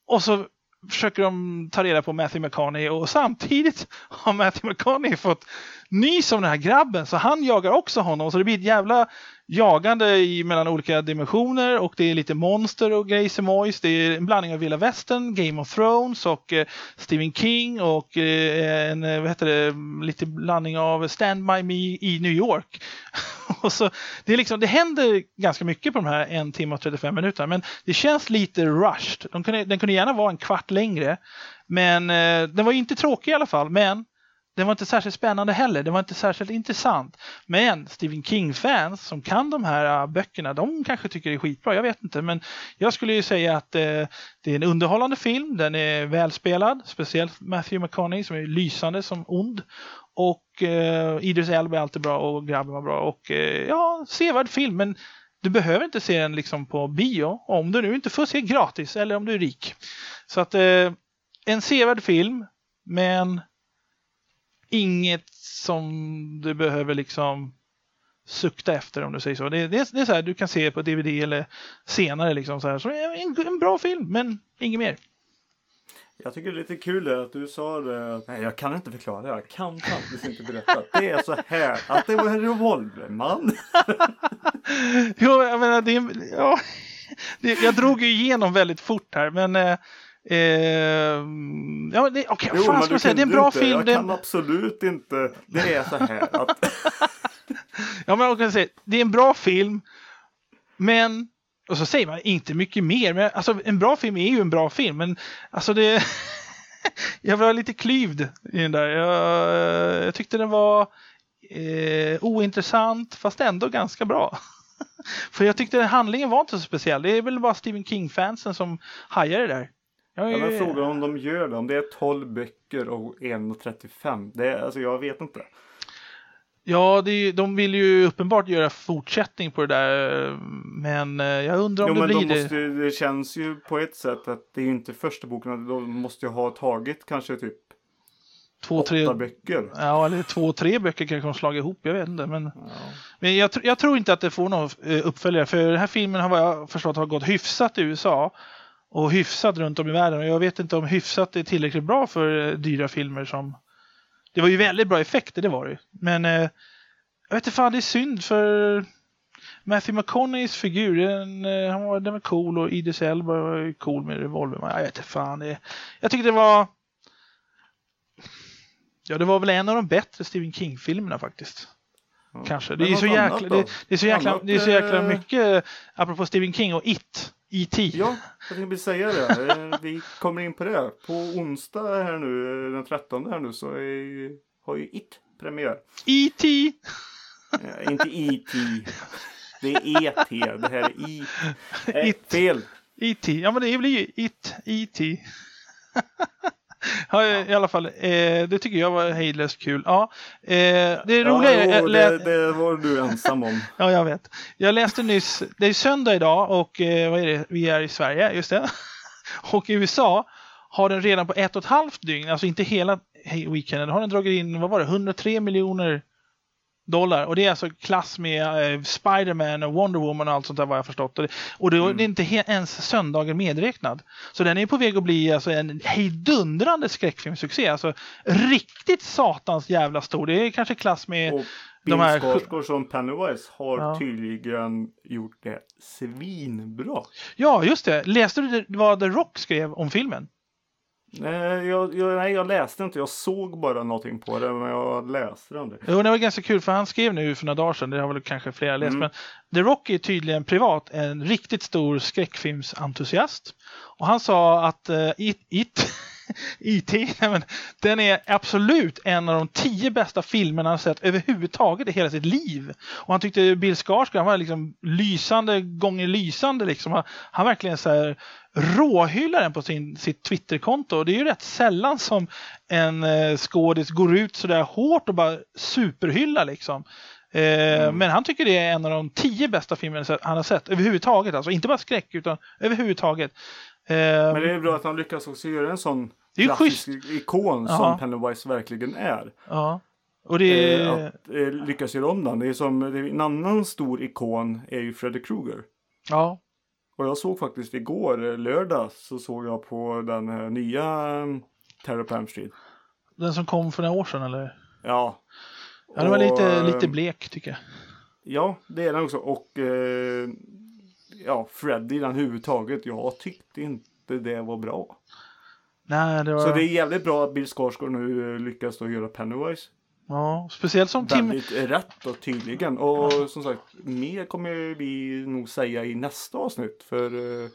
och så försöker de ta reda på Matthew McConaughey och samtidigt har Matthew McConaughey fått nys om den här grabben så han jagar också honom så det blir ett jävla jagande i, mellan olika dimensioner och det är lite monster och grejs Det är en blandning av vilda västern, Game of Thrones och eh, Stephen King och eh, en, eh, vad heter det, lite blandning av Stand By Me i New York. och så, det, är liksom, det händer ganska mycket på de här en timme och 35 minuterna men det känns lite rushed. De kunde, den kunde gärna vara en kvart längre men eh, den var inte tråkig i alla fall. Men den var inte särskilt spännande heller. Den var inte särskilt intressant. Men Stephen King-fans som kan de här äh, böckerna, de kanske tycker det är skitbra. Jag vet inte, men jag skulle ju säga att eh, det är en underhållande film. Den är välspelad, speciellt Matthew McConaughey som är lysande som ond. Och eh, Idris Elba är alltid bra och grabben var bra. Och eh, ja, sevärd film. Men du behöver inte se den liksom på bio om du nu inte får se gratis eller om du är rik. Så att eh, en sevärd film, men inget som du behöver liksom sukta efter om du säger så. Det, det, det är så här, du kan se på DVD eller senare liksom så här. Så en, en bra film, men inget mer. Jag tycker det är lite kul att du sa det. Nej, jag kan inte förklara det. Jag kan faktiskt inte berätta. Det är så här att det var en revolverman. jo, jag menar, det, ja, det, jag drog ju igenom väldigt fort här, men eh, Eh, ja, det, okay, jo, fan ska säga, det är en bra inte. film. Jag kan absolut inte. Det är så här att... ja, men jag kan säga, det är en bra film. Men, och så säger man inte mycket mer. Men alltså, en bra film är ju en bra film. Men alltså det... jag var lite klyvd i den där. Jag, jag tyckte den var eh, ointressant fast ändå ganska bra. För jag tyckte handlingen var inte så speciell. Det är väl bara Stephen King-fansen som hajar det där. Ja, ja, men fråga om de gör det. Om det är 12 böcker och 1.35. Det alltså jag vet inte. Ja, det, de vill ju uppenbart göra fortsättning på det där. Men eh, jag undrar om jo, det blir de måste, det. Det känns ju på ett sätt att det är inte första boken. De måste ju ha tagit kanske typ två, åtta tre, böcker. Ja, eller två, tre böcker kanske de slagit ihop. Jag vet inte. Men, ja. men jag, jag, tror inte att det får någon eh, uppföljare. För den här filmen har vad jag förstått har gått hyfsat i USA och hyfsat runt om i världen. Och jag vet inte om hyfsat är tillräckligt bra för eh, dyra filmer som... Det var ju väldigt bra effekter, det var det Men eh, jag vet inte fan, det är synd för Matthew McConaugheys figur, den, eh, han var, den var cool och Idris Elba var cool med revolver. Jag vet inte fan. Det, jag tycker det var... Ja, det var väl en av de bättre Stephen King-filmerna faktiskt. Ja. Kanske. Det är, så jäkla, det, det, är så jäkla, det är så jäkla mycket, apropå Stephen King och It, E.T. Ja, jag tänkte säga det. Eh, vi kommer in på det. På onsdag här nu, den 13 här nu, så är, har ju It premiär. E.T. Ja, inte E.T. Det är E.T. Det här är I. Äh, It. Fel. E.T. Ja, men det blir ju It. E.T. Ja, i alla fall, eh, det tycker jag var hejdlöst kul. Ja, eh, det roliga är... Jo, det, det, var du ensam om. ja, jag vet. Jag läste nyss, det är söndag idag och eh, vad är det? vi är i Sverige, just det. och i USA har den redan på ett och ett halvt dygn, alltså inte hela weekenden, har den dragit in, vad var det, 103 miljoner dollar. Och det är alltså klass med eh, Spiderman och Wonder Woman och allt sånt där vad jag förstått. Och det, och det mm. är inte ens söndagen medräknad. Så den är på väg att bli alltså, en hejdundrande skräckfilmssuccé. Alltså riktigt satans jävla stor. Det är kanske klass med och de här... Skarsgård som Pennywise har ja. tydligen gjort det svinbra. Ja, just det. Läste du vad The Rock skrev om filmen? Nej jag, jag, nej, jag läste inte. Jag såg bara någonting på det, men jag läste om det. Jo, det var ganska kul, för han skrev nu för några dagar sedan, det har väl kanske flera läst, mm. men The Rock är tydligen privat en riktigt stor skräckfilmsentusiast. Och han sa att uh, It, it IT, den är absolut en av de tio bästa filmerna han sett överhuvudtaget i hela sitt liv. Och han tyckte Bill Skarsgård, var liksom lysande gånger lysande liksom. Han, han verkligen så här råhyllar den på sin, sitt Twitterkonto. Det är ju rätt sällan som en eh, skådis går ut så där hårt och bara superhyllar liksom. Eh, Men han tycker det är en av de tio bästa filmerna han har sett överhuvudtaget. Alltså inte bara skräck utan överhuvudtaget. Eh, Men det är bra att han lyckas också göra en sån Det är klassisk ikon Ja. som Pennywise verkligen är. Ja. Och det Eh, att eh, lyckas göra om den. Det är som det är en annan stor ikon är ju Freddy Krueger. Ja. Och jag såg faktiskt igår, lördag, så såg jag på den här nya Terror på Elm Street. Den som kom för några år sedan eller? Ja. Ja, den var lite, eh, lite blek tycker jag. Ja, det är den också. Och eh, ja, Freddy den huvudtaget. Jag tyckte inte det var bra. Nej, det var... Så det är jävligt bra att Bill Skarsgård nu eh, lyckas då göra Pennywise. Ja, speciellt som Tim... Väldigt rätt och tydligen. Och som sagt, mer kommer vi nog säga i nästa avsnitt. För eh,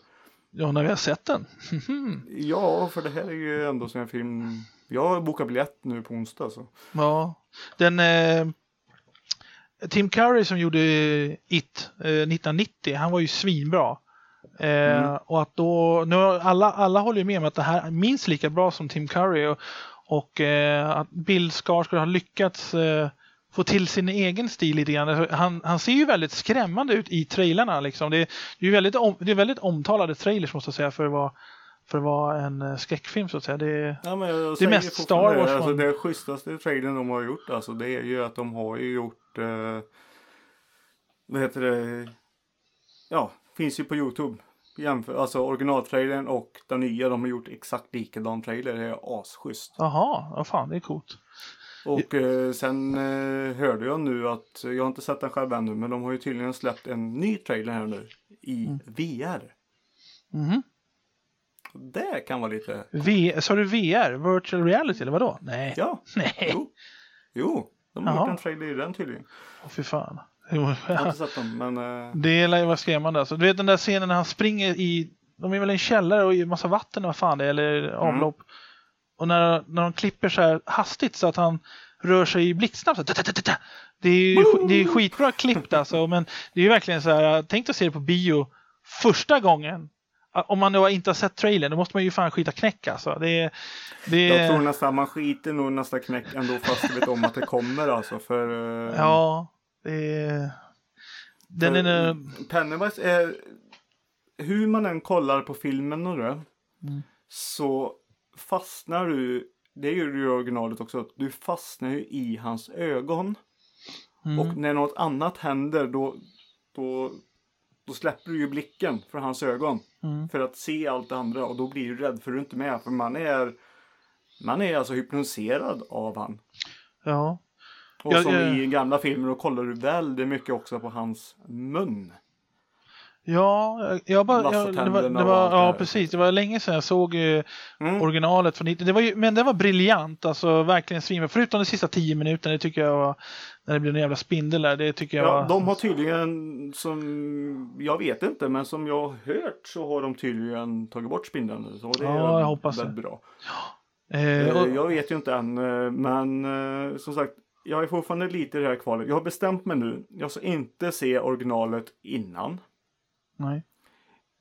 Ja, när vi har sett den. ja, för det här är ju ändå som en film. Jag har bokat biljett nu på onsdag. Så. Ja. Den... Eh... Tim Curry som gjorde It eh, 1990, han var ju svinbra. Eh, Mm. Och att då, nu alla, alla håller ju med om att det här är minst lika bra som Tim Curry och, och eh, att Bill Skarsgård har lyckats eh, få till sin egen stil lite grann. Alltså, Han, han ser ju väldigt skrämmande ut i trailarna liksom. Det, är- det är väldigt, om, det är väldigt omtalade trailers måste jag säga för vara, för att vara en eh, skräckfilm så att säga. Det, är- Ja, Det är mest Star Wars Alltså, det schysstaste trailern de har gjort alltså, det är ju att de har ju gjort eh, vad heter det? Ja, finns ju på Youtube. Jämför, alltså originaltrailern och den nya, de har gjort exakt likadan trailer. Det är asschysst. Jaha, vad fan det är coolt. Och eh, sen eh, hörde jag nu att, jag har inte sett den själv ännu, men de har ju tydligen släppt en ny trailer här nu i Mm. VR. Mhm. Det kan vara lite, V, sa du VR? Virtual reality eller vadå? Nej. ja, Nej. jo. Jo, de har Jaha. gjort en trailer i den tydligen. Åh fy fan. Jo, Jag har inte sett den, men eh, Det lär ju vara skrämmande alltså. Du vet den där scenen när han springer i, de är väl i en källare och i massa vatten eller vad fan det är, eller avlopp. Och när, när de klipper så här hastigt så att han rör sig i blixtsnabbt. Det är ju det är skitbra klippt alltså, men det är ju verkligen så här, tänk att se det på bio första gången. Om man då inte har sett trailern, då måste man ju fan skita knäck alltså. Det, det, jag tror nästan man skiter nog nästa knäck ändå fast du vet om att det kommer alltså. För eh, Ja, det. Den för är... Pennywise är, hur man än kollar på filmen och det, Mm. så fastnar du, det gör du i originalet också, du fastnar ju i hans ögon. Mm. Och när något annat händer då, då, då släpper du ju blicken från hans ögon. Mm. För att se allt det andra och då blir du rädd för du är inte med. För man är, man är alltså hypnotiserad av han. Ja. Och Ja, som ja. i gamla filmer då kollar du väldigt mycket också på hans mun. Ja, jag bara, jag, det var, det var, det ja precis. Det var länge sedan jag såg eh, Mm. originalet från 90. Det var ju, men det var briljant, alltså verkligen svinbra. Förutom de sista tio minuterna, det tycker jag var, när det blev en jävla spindel där, det tycker jag Ja, var... de har tydligen, som jag vet inte, men som jag har hört så har de tydligen tagit bort spindeln. Så det Ja, är jag hoppas det. väldigt bra. eh, Eh, och, Jag vet ju inte än, eh, men eh, som sagt, jag är fortfarande lite i det här kvalet. Jag har bestämt mig nu. Jag ska inte se originalet innan. Nej.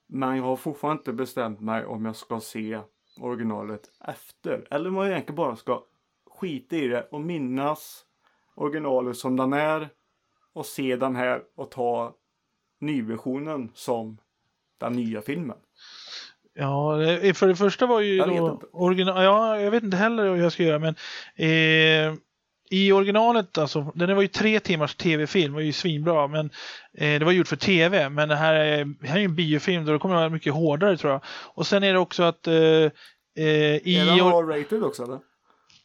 Men jag har fortfarande inte bestämt mig om jag ska se originalet efter. Eller om jag egentligen bara ska skita i det och minnas originalet som den är. Och se den här och ta nyversionen som den nya filmen. Ja, för det första var ju Jag då original, ja, jag vet inte heller hur jag ska göra, men eh, i originalet, alltså, den var ju tre timmars tv-film, var ju svinbra, men eh, det var gjort för tv, men det här är, det här är ju en biofilm, då det kommer att vara mycket hårdare tror jag. Och sen är det också att eh, eh, i... Är den R-rated också eller?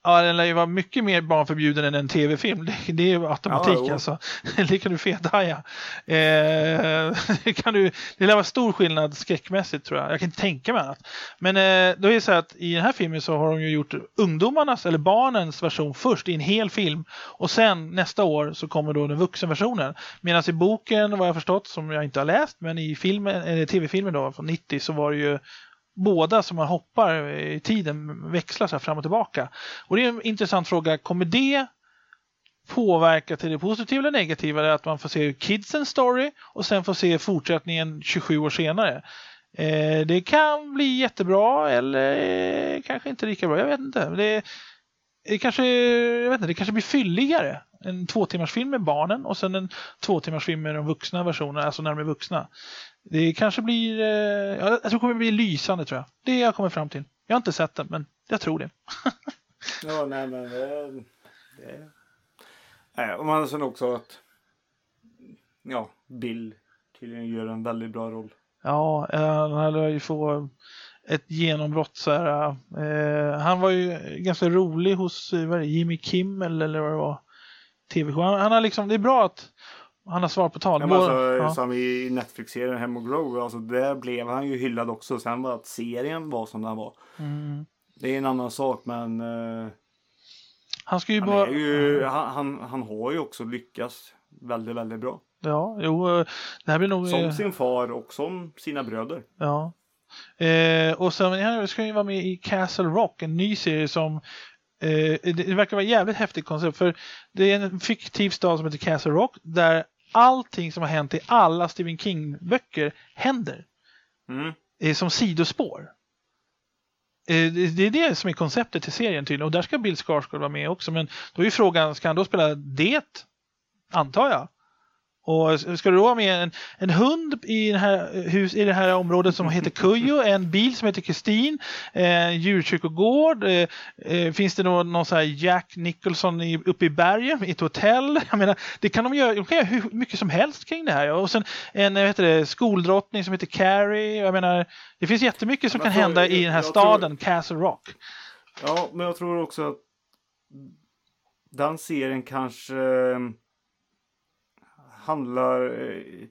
Ja, den lär ju vara mycket mer barnförbjuden än en tv-film. Det, det är ju automatik Ja, alltså. Det kan du fethaja. Eh, det, kan du, det lär vara stor skillnad skräckmässigt tror jag. Jag kan inte tänka mig annat. Men eh, då är det så att i den här filmen så har de ju gjort ungdomarnas eller barnens version först i en hel film. Och sen nästa år så kommer då den vuxenversionen. Medan i boken, vad jag förstått, som jag inte har läst, men i filmen, eller tv-filmen då från 90 så var det ju båda som man hoppar i tiden växlar så här fram och tillbaka. Och det är en intressant fråga, kommer det påverka till det positiva eller negativa? Att man får se kidsens story och sen får se fortsättningen 27 år senare. Eh, det kan bli jättebra eller kanske inte lika bra, jag vet inte. Det, det kanske, jag vet inte, det kanske blir fylligare. en två timmars film med barnen och sen en två timmars film med de vuxna versionerna, alltså när de är vuxna. Det kanske blir, eh, ja, jag tror det kommer bli lysande tror jag. Det jag kommer fram till. Jag har inte sett den, men jag tror det. Ja, nej men det... det... Nej, och man sen också att... Ja, Bill tydligen gör en väldigt bra roll. Ja, eh, han lär ju få ett genombrott så här. Eh, han var ju ganska rolig hos eh, vad det, Jimmy Kimmel eller vad det var. TV-show. Han, han har liksom, det är bra att han har svar på tal. Ja, alltså, ja. Som i Netflix-serien Hem och Grow, alltså där blev han ju hyllad också. Sen var att serien var som den var. Mm. Det är en annan sak men eh, Han ska ju han, bara... ju, han, han, han har ju också lyckats väldigt, väldigt bra. Ja, jo, eh, det här blir nog... Som sin far och som sina bröder. Ja. Eh, och sen här ska ju vara med i Castle Rock, en ny serie som eh, det, det verkar vara jävligt häftigt koncept för det är en fiktiv stad som heter Castle Rock där allting som har hänt i alla Stephen King-böcker händer Mm. eh, som sidospår. Eh, det, det är det som är konceptet till serien tydligen och där ska Bill Skarsgård vara med också men då är ju frågan, ska han då spela det? Antar jag. Och ska det då vara med en, en hund i, den här, hus, i det här området som heter Kujo, en bil som heter Kristin, en djurkyrkogård, eh, eh, finns det någon, någon så här Jack Nicholson i, uppe i bergen i ett hotell? Jag menar, det kan de göra, de kan göra hur mycket som helst kring det här. Och sen en vad heter det, skoldrottning som heter Carrie. Jag menar, det finns jättemycket som kan tror- hända i den här jag tror- staden, Castle Rock. Ja, men jag tror också att den serien kanske eh, handlar, eh,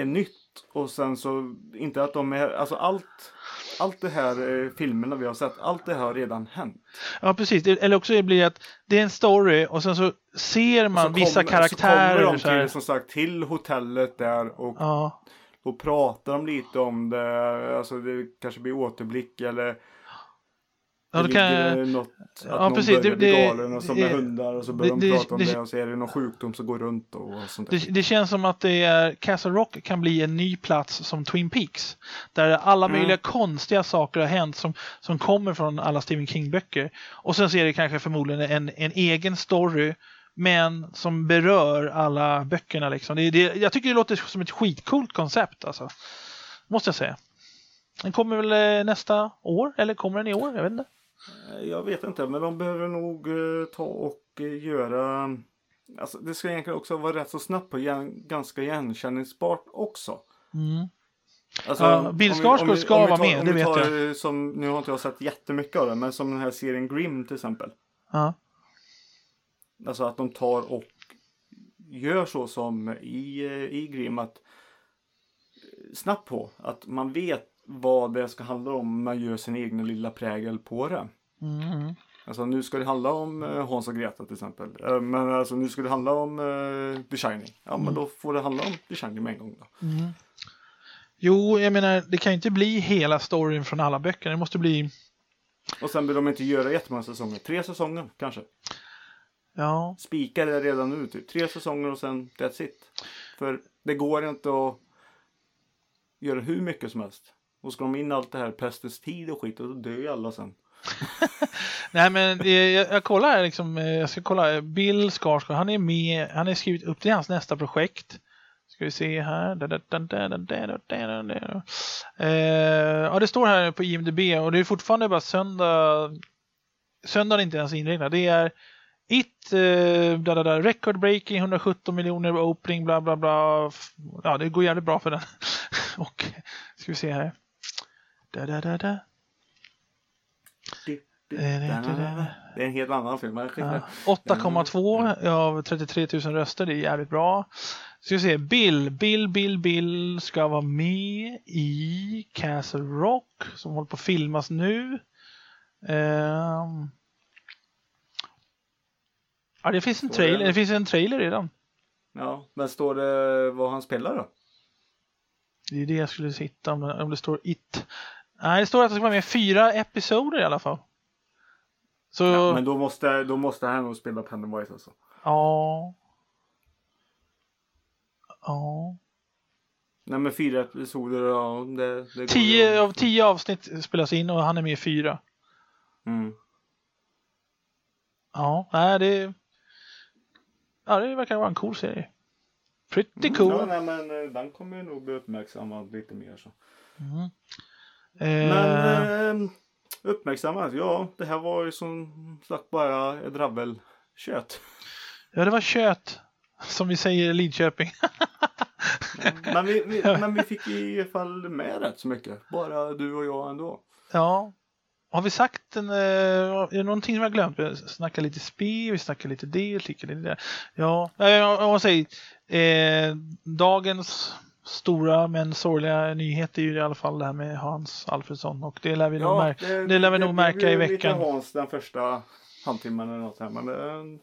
är nytt och sen så, inte att de är, alltså allt, allt det här eh, filmerna vi har sett, allt det här har redan hänt. Ja, precis. Eller också blir det att det är en story och sen så ser man Så vissa kommer- Så karaktärer. kommer de så här. till, som sagt, till hotellet där och Ja. då pratar de lite om det, alltså det kanske blir återblick eller Ja, det kan ligger något, att Ja, någon precis. börjar Det- bli det- galen och så det- med hundar och så börjar det- de det- prata om det- det och så är det någon sjukdom som går runt och, och sånt där. Det, det känns som att det är, Castle Rock kan bli en ny plats som Twin Peaks. Där alla Mm. möjliga konstiga saker har hänt som, som kommer från alla Stephen King-böcker. Och sen så är det kanske förmodligen en, en egen story men som berör alla böckerna. Liksom. Det, det, jag tycker det låter som ett skitcoolt koncept. Alltså. Måste jag säga. Den kommer väl eh, nästa år? Eller kommer den i år? Jag vet inte. Jag vet inte, men de behöver nog eh, ta och eh, göra... Alltså, det ska egentligen också vara rätt så snabbt och igen, ganska igenkänningsbart också. Mm. Alltså, Ja, Bill Skarsgård ska vara med, det vet tar, jag. Som, nu har inte jag sett jättemycket av det, men som den här serien Grimm till exempel. Ja. Alltså att de tar och gör så som i, eh, i Grimm att eh, snabbt på att man vet vad det ska handla om. Man gör sin egen lilla prägel på det. Mm. Alltså nu ska det handla om eh, Hans och Greta till exempel. Eh, Men alltså nu ska det handla om eh, The Shining. Ja men då får det handla om The Shining med en gång då. Mm. Jo, jag menar, det kan ju inte bli hela storyn från alla böcker. Det måste bli... Och sen vill de inte göra jättemånga säsonger. Tre säsonger kanske. Ja, Spikar det redan nu typ. Tre säsonger och sen that's it. För det går inte att göra hur mycket som helst. Och ska de in allt det här pestens tid och skit och då dör ju alla sen. Nej men jag, jag kollar liksom, eh, jag ska kolla, Bill Skarsgård, han är med, han är skrivit upp, det är hans nästa projekt. Ska vi se här. Ja, det står här på IMDB och det är fortfarande bara söndag. Söndagen är inte ens inräknad. Det är It, eh, da, da, record breaking, 117 miljoner opening, bla bla bla. Ja, det går jävligt bra för den. och ska vi se här. Da, da, da, da. Det är en helt annan film. men skit i Ja, det. 8,2 av 33 000 röster, det är jävligt bra. Ska vi se, Bill, Bill, Bill, Bill ska vara med i Castle Rock som håller på att filmas nu. Ehm. Ja, det finns en trailer, det? det finns en trailer redan. Ja, men står det vad han spelar då? Det är det jag skulle sitta om, om det står It. Nej, det står att det ska vara med fyra episoder i alla fall. Så, Ja, men då måste, då måste han nog spela Pennywise alltså. ja. Ja. Nej men fyra episoder, ja det, det. Tio av tio avsnitt spelas in och han är med i fyra. Mm. Ja, nej det... ja, det verkar vara en cool serie. Pretty cool. Ja, nej, men eh, den kommer ju nog bli uppmärksammad lite mer. Så. Eh, Men eh, uppmärksammat, ja det här var ju som sagt bara ett dravelkött. Ja, det var kött. Som vi säger i Lidköping. Men vi, vi, men vi fick i alla fall med rätt så mycket. Bara du och jag ändå. Ja. Har vi sagt en, eh, är det någonting som jag glömt? Vi snackar lite spe, vi snackar lite det, lite det. Ja, eh, jag, jag måste säga, eh, dagens stora men sorgliga nyhet är ju i alla fall det här med Hans Alfredsson och det lär vi nog, mär- det, lär vi nog märka i blev veckan. Lite Hans den första halvtimmen eller något här. Men det,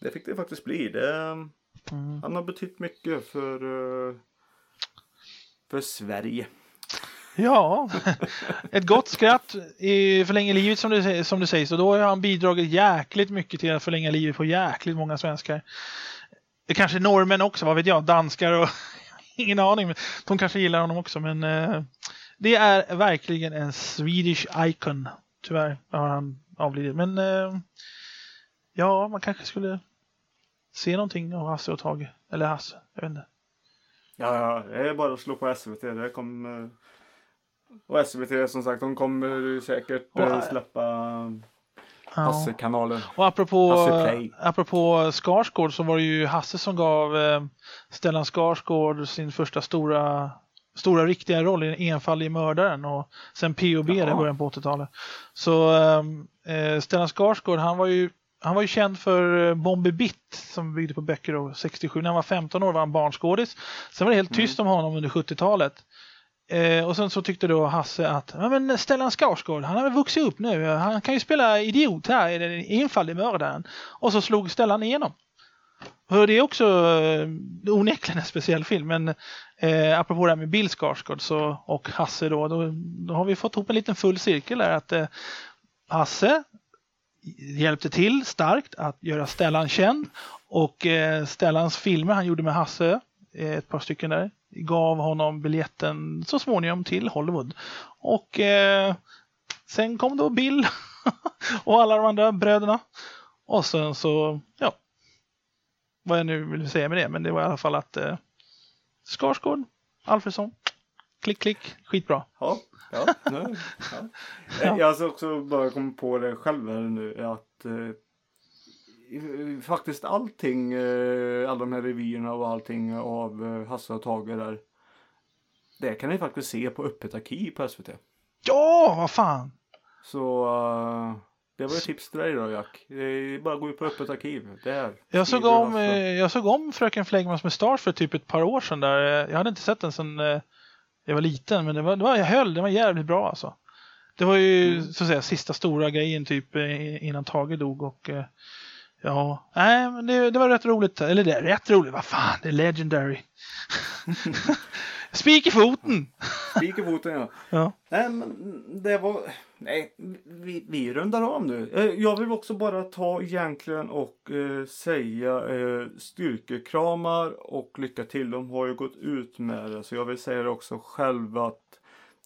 det fick det faktiskt bli. Det, Mm. Han har betytt mycket för, eh, för Sverige. Ja, ett gott skratt i förlänger livet som du, säger- som du säger. Så då har han bidragit jäkligt mycket till att förlänga livet på jäkligt många svenskar. Det kanske norrmän också, vad vet jag, danskar och ingen aning. De kanske gillar honom också men eh, det är verkligen en Swedish icon. Tyvärr har han avlidit. Men eh, ja, man kanske skulle se någonting av Hasse och Tage. Eller Hasse, jag vet inte. Ja, ja, det är bara att slå på SVT. Det kommer... Och SVT som sagt, de kommer säkert Och, eh, eh, släppa Ja. Hasse-kanalen. Och apropå, Hasse apropå Skarsgård så var det ju Hasse som gav eh, Stellan Skarsgård sin första stora, stora riktiga roll i enfaldige mördaren och sen P.O.B. i början på 80-talet. Så ehm, eh, Stellan Skarsgård han var ju han var ju känd för eh, Bombi Bitt som byggde på böcker då, 67. När han var 15 år var han barnskådis. Sen var det helt tyst om honom under 70-talet. Eh, och sen så tyckte då Hasse att ja, men Stellan Skarsgård, han har väl vuxit upp nu. Han kan ju spela idiot här i Den enfaldige mördaren. Och så slog Stellan igenom. Och det är också eh, onekligen en speciell film. Men eh, apropå det här med Bill Skarsgård så, och Hasse då, då, då har vi fått ihop en liten full cirkel där. Att eh, Hasse hjälpte till starkt att göra Stellan känd. Och eh, Stellans filmer han gjorde med Hasse, eh, ett par stycken där, gav honom biljetten så småningom till Hollywood. Och eh, sen kom då Bill och alla de andra bröderna. Och sen så, ja, vad jag nu vill säga med det, men det var i alla fall att eh, Skarsgård, Alfredsson, klick klick, skitbra. Ja, ja, nej, ja. Eh, Jag har också bara kommit på det själv här nu att eh, faktiskt allting, eh, alla de här revyerna och allting av eh, Hasse och Tage där. Det kan ni faktiskt se på Öppet arkiv på SVT. Ja, vad fan! Så eh, det var ett tips till dig då Jack. Bara gå ut på Öppet arkiv. Där. Jag såg, om, eh, jag såg om Fröken Flegmans mustasch för typ ett par år sedan. Där. Jag hade inte sett den sedan jag var liten, men det var, det var, jag höll, den var jävligt bra alltså. Det var ju Mm. så att säga sista stora grejen typ innan Tage dog och ja, nej men det, det var rätt roligt. Eller det är rätt roligt, vad fan, det är legendary. Spik i foten! Spik i foten ja. Ja. Nej men det var... Nej, vi, vi rundar av nu. Eh, Jag vill också bara ta egentligen och eh, säga eh, styrkekramar och lycka till. De har ju gått ut med det. Så jag vill säga det också själv att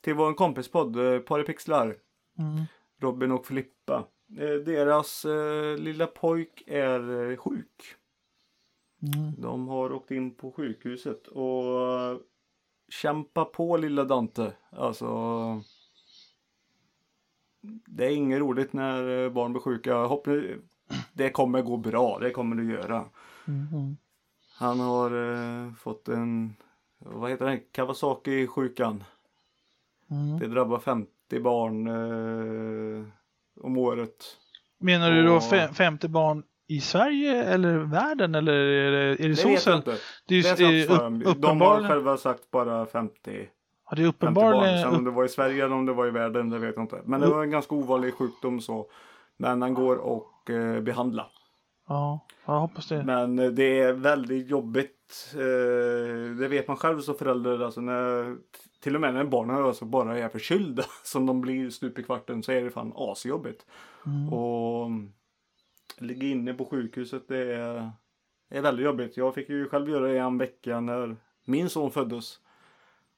till vår kompispodd, eh, Paripixlar, Mm. Robin och Filippa. Eh, deras eh, lilla pojk är eh, sjuk. Mm. De har åkt in på sjukhuset och kämpa på lilla Dante. Alltså. Det är inget roligt när barn blir sjuka. Hoppas det kommer gå bra. Det kommer det göra. Mm. Han har eh, fått en, vad heter det, Kawasaki-sjukan. Mm. Det drabbar 50 barn eh, om året. Menar du då Och- fe- 50 barn i Sverige eller världen eller är det, är det, Det så? vet jag inte. Det är, Det är upp. De har själva sagt bara 50 ja, det är 50 barn. uppenbarligen Sen om det var i Sverige eller om det var i världen, det vet jag inte. Men det var en ganska ovanlig sjukdom så. Men den går och eh, behandla. Ja, jag hoppas det. Men eh, det är väldigt jobbigt. Eh, det vet man själv som förälder. Alltså när, till och med när barnen alltså bara är förkylda som de blir stup i kvarten så är det fan asjobbigt. Mm. Och ligga inne på sjukhuset det är, är väldigt jobbigt. Jag fick ju själv göra det en vecka när min son föddes.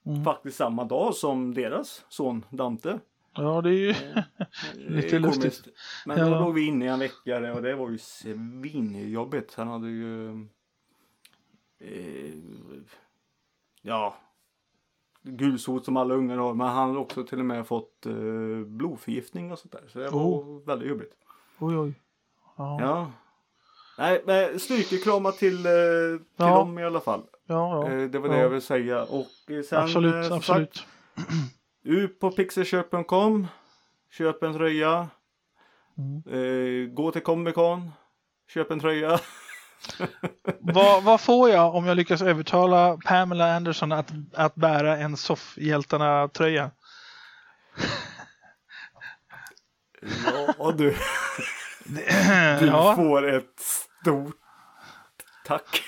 Mm. Faktiskt samma dag som deras son Dante. Ja, det är ju Det lite lustigt. Men Ja. då låg vi inne i en vecka och det var ju svinjobbigt. Han hade ju... Eh, ja. Gulsot som alla ungar har. Men han hade också till och med fått eh, blodförgiftning och sånt där. Så det var Oh. väldigt jobbigt. Oj, oj. Ja, ja. Ja. Nej, men styrkekramar till, eh, till Ja. dem i alla fall. ja. Eh, det var det Ja. jag ville säga. Och sen, absolut, eh, som absolut. Sagt, ut på pixelköp.com. Köp en tröja. Mm. Gå till Comic Con. Köp en tröja. vad, vad får jag om jag lyckas övertala Pamela Anderson att, att bära en soffhjältarna-tröja? Ja du. Du ja, får ett stort tack.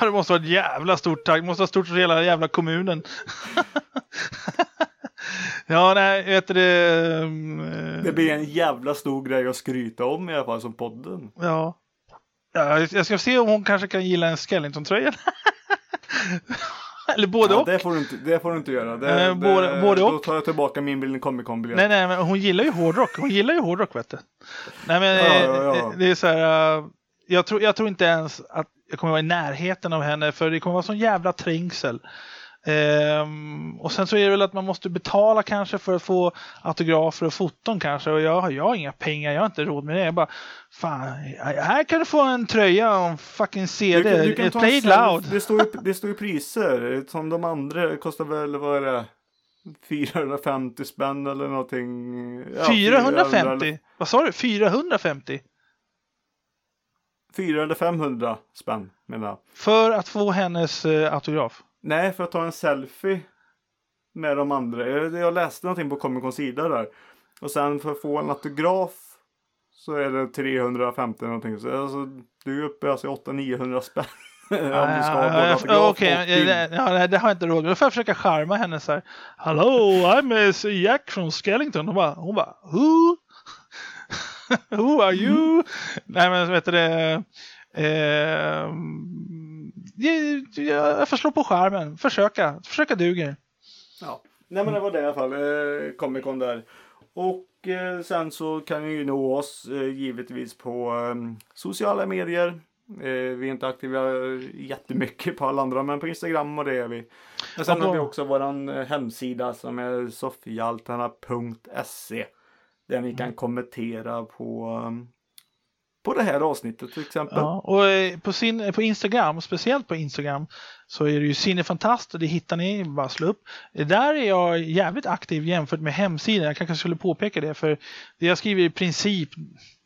det måste vara ett jävla stort tack. Det måste vara stort för hela jävla kommunen. ja, nej, vet du det... eh, Det blir en jävla stor grej att skryta om i alla fall som podden. Ja. Ja. Jag ska se om hon kanske kan gilla en Skellington-tröja. Eller både Ja, och. det, får du inte, det får du inte göra. Det, Eh, både- det, både Då och. tar jag tillbaka min bild Comic Con-biljett. Nej, nej, men hon gillar ju hårdrock. Hon gillar ju hårdrock, vet du. Nej, men Ja, eh, ja, ja. det är så här. eh, jag, tror, jag tror inte ens att jag kommer vara i närheten av henne, för det kommer vara sån jävla trängsel. Ehm, och sen så är det väl att man måste betala kanske för att få autografer och foton kanske. Och jag, jag har inga pengar, jag har inte råd med det. Jag bara, fan, här kan du få en tröja och en fucking CD. ta en Play it selfie. loud. Det står, ju, det står ju priser. Som de andra kostar väl, vad är det? 450 spänn eller någonting. Ja, 450? Vad sa du? 450? 400 eller 500 spänn menar jag. För att få hennes eh, autograf? Nej, för att ta en selfie med de andra. Jag, läste någonting på Comic Con sida där. Och sen för att få en autograf så är det 350 någonting. Så alltså, du är uppe alltså, i 800-900 spänn. Om du ska ha både Ja, Okej, ja, det har jag inte råd med. Då får jag försöka charma henne så här. Hello, I'm Jack from Skellington. Hon bara, hon bara Who? Who are you? Nej men vet du det. Eh, jag får slå på skärmen. Försöka. Försöka duger. Ja. Nej men det var det i alla fall. Eh, Comic Con där. Och eh, sen så kan ni ju nå oss eh, givetvis på eh, sociala medier. Eh, vi är inte aktiva jättemycket på alla andra men på Instagram och det är vi. Sen Och på- har vi också våran eh, hemsida som är sofialtarna.se. Där ni kan kommentera på, eh, på det här avsnittet till exempel. Ja, och eh, på, sin, på Instagram, speciellt på Instagram, så är det ju Cinefantast och det hittar ni, bara slå upp. Där är jag jävligt aktiv jämfört med hemsidan. Jag kanske skulle påpeka det, för det jag skriver i princip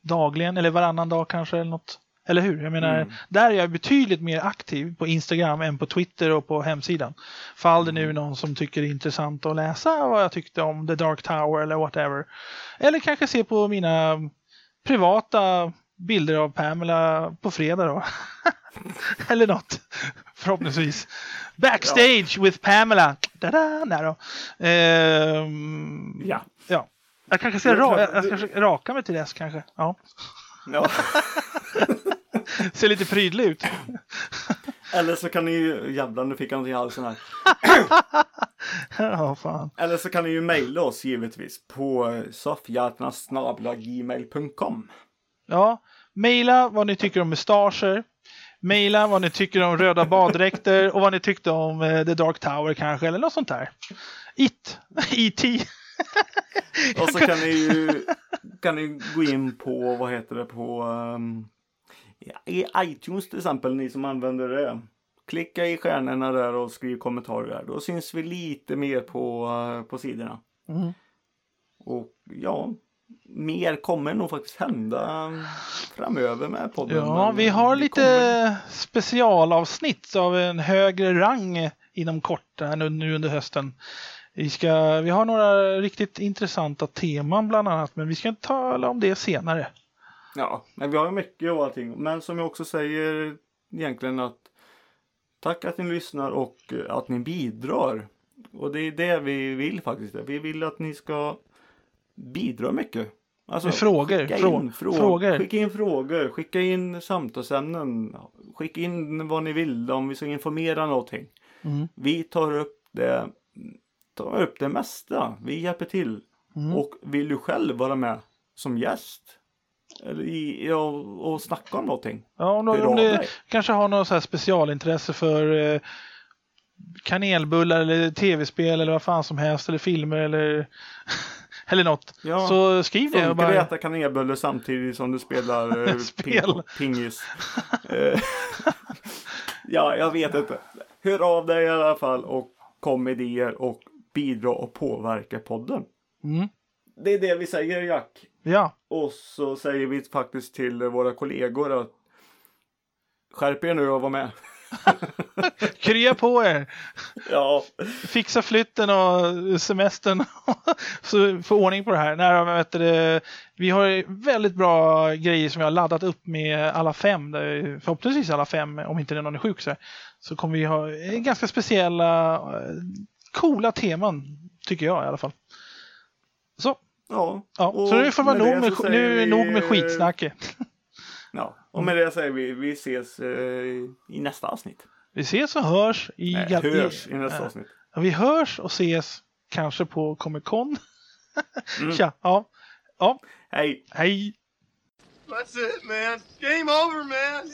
dagligen eller varannan dag kanske eller något. Eller hur? Jag menar, Mm. där är jag betydligt mer aktiv på Instagram än på Twitter och på hemsidan. Fall det nu är någon som tycker det är intressant att läsa vad jag tyckte om The Dark Tower eller whatever. Eller kanske se på mina privata bilder av Pamela på fredag då. Eller något. Förhoppningsvis. Backstage with Pamela. Da-da, nej då. Ehm, Ja. ja. Jag kanske ska ra- jag, kanske raka mig till dess kanske. Ja. Ja. Ser lite prydlig ut. Eller så kan ni ju, jävlar nu fick jag någonting i halsen här. Ja, fan. Eller så kan ni ju mejla oss givetvis på soffhjärtarna.gmail.com Ja. Maila vad ni tycker om mustascher. Maila vad ni tycker om röda baddräkter och vad ni tyckte om eh, The Dark Tower kanske eller något sånt där. It. E.T. Och så kan ni ju kan ni gå in på, vad heter det, på um, i iTunes till exempel, ni som använder det. Klicka i stjärnorna där och skriv kommentarer där. Då syns vi lite mer på, eh, på sidorna. Mm. Och ja, mer kommer nog faktiskt hända framöver med podden. Ja, vi har lite kommer- specialavsnitt av en högre rang inom kort nu, nu under hösten. Vi, ska, vi har några riktigt intressanta teman bland annat, men vi ska tala om det senare. Ja, men vi har mycket och allting. Men som jag också säger egentligen att tack att ni lyssnar och att ni bidrar. Och det är det vi vill faktiskt. Vi vill att ni ska bidra mycket. Alltså, frågor, Skicka in, frå- frågor. Skicka in frågor. Skicka in samtalsämnen. Skicka in vad ni vill om vi ska informera någonting. Mm. Vi tar upp det, tar upp det mesta. Vi hjälper till. Mm. Och vill du själv vara med som gäst? Eller i, ja, och snacka om någonting? Ja, om, om du dig. kanske har något så här specialintresse för eh, kanelbullar eller tv-spel eller vad fan som helst eller filmer eller, eller något. Ja. Så skriv det. Funkar det att äta kanelbulle samtidigt som du spelar eh, Spel. ping- pingis? Eh, ja, jag vet inte. Hör av dig i alla fall och kom med idéer och bidra och påverka podden. Mm. Det är det vi säger Jack. Ja, Och så säger vi faktiskt till våra kollegor att skärp er nu och var med. krya på er. Ja, Fixa flytten och semestern. så få ordning på det här. Nej, vet du, vi har väldigt bra grejer som vi har laddat upp med alla fem. Förhoppningsvis alla fem, om inte någon är sjuk. Så, så kommer vi ha ganska speciella, eh, coola teman. Tycker jag i alla fall. Så, ja. ja. Så nu får vara med nog med, nu är nog med skitsnacket. Ja, och med det säger vi vi ses eh, i nästa avsnitt. Vi ses och hörs i... Nej, gal- hörs i nästa avsnitt. Ja, vi hörs och ses kanske på Comic Con. Mm. Tja, ja. Ja, Hej! hej. That's it, man. Game over, man.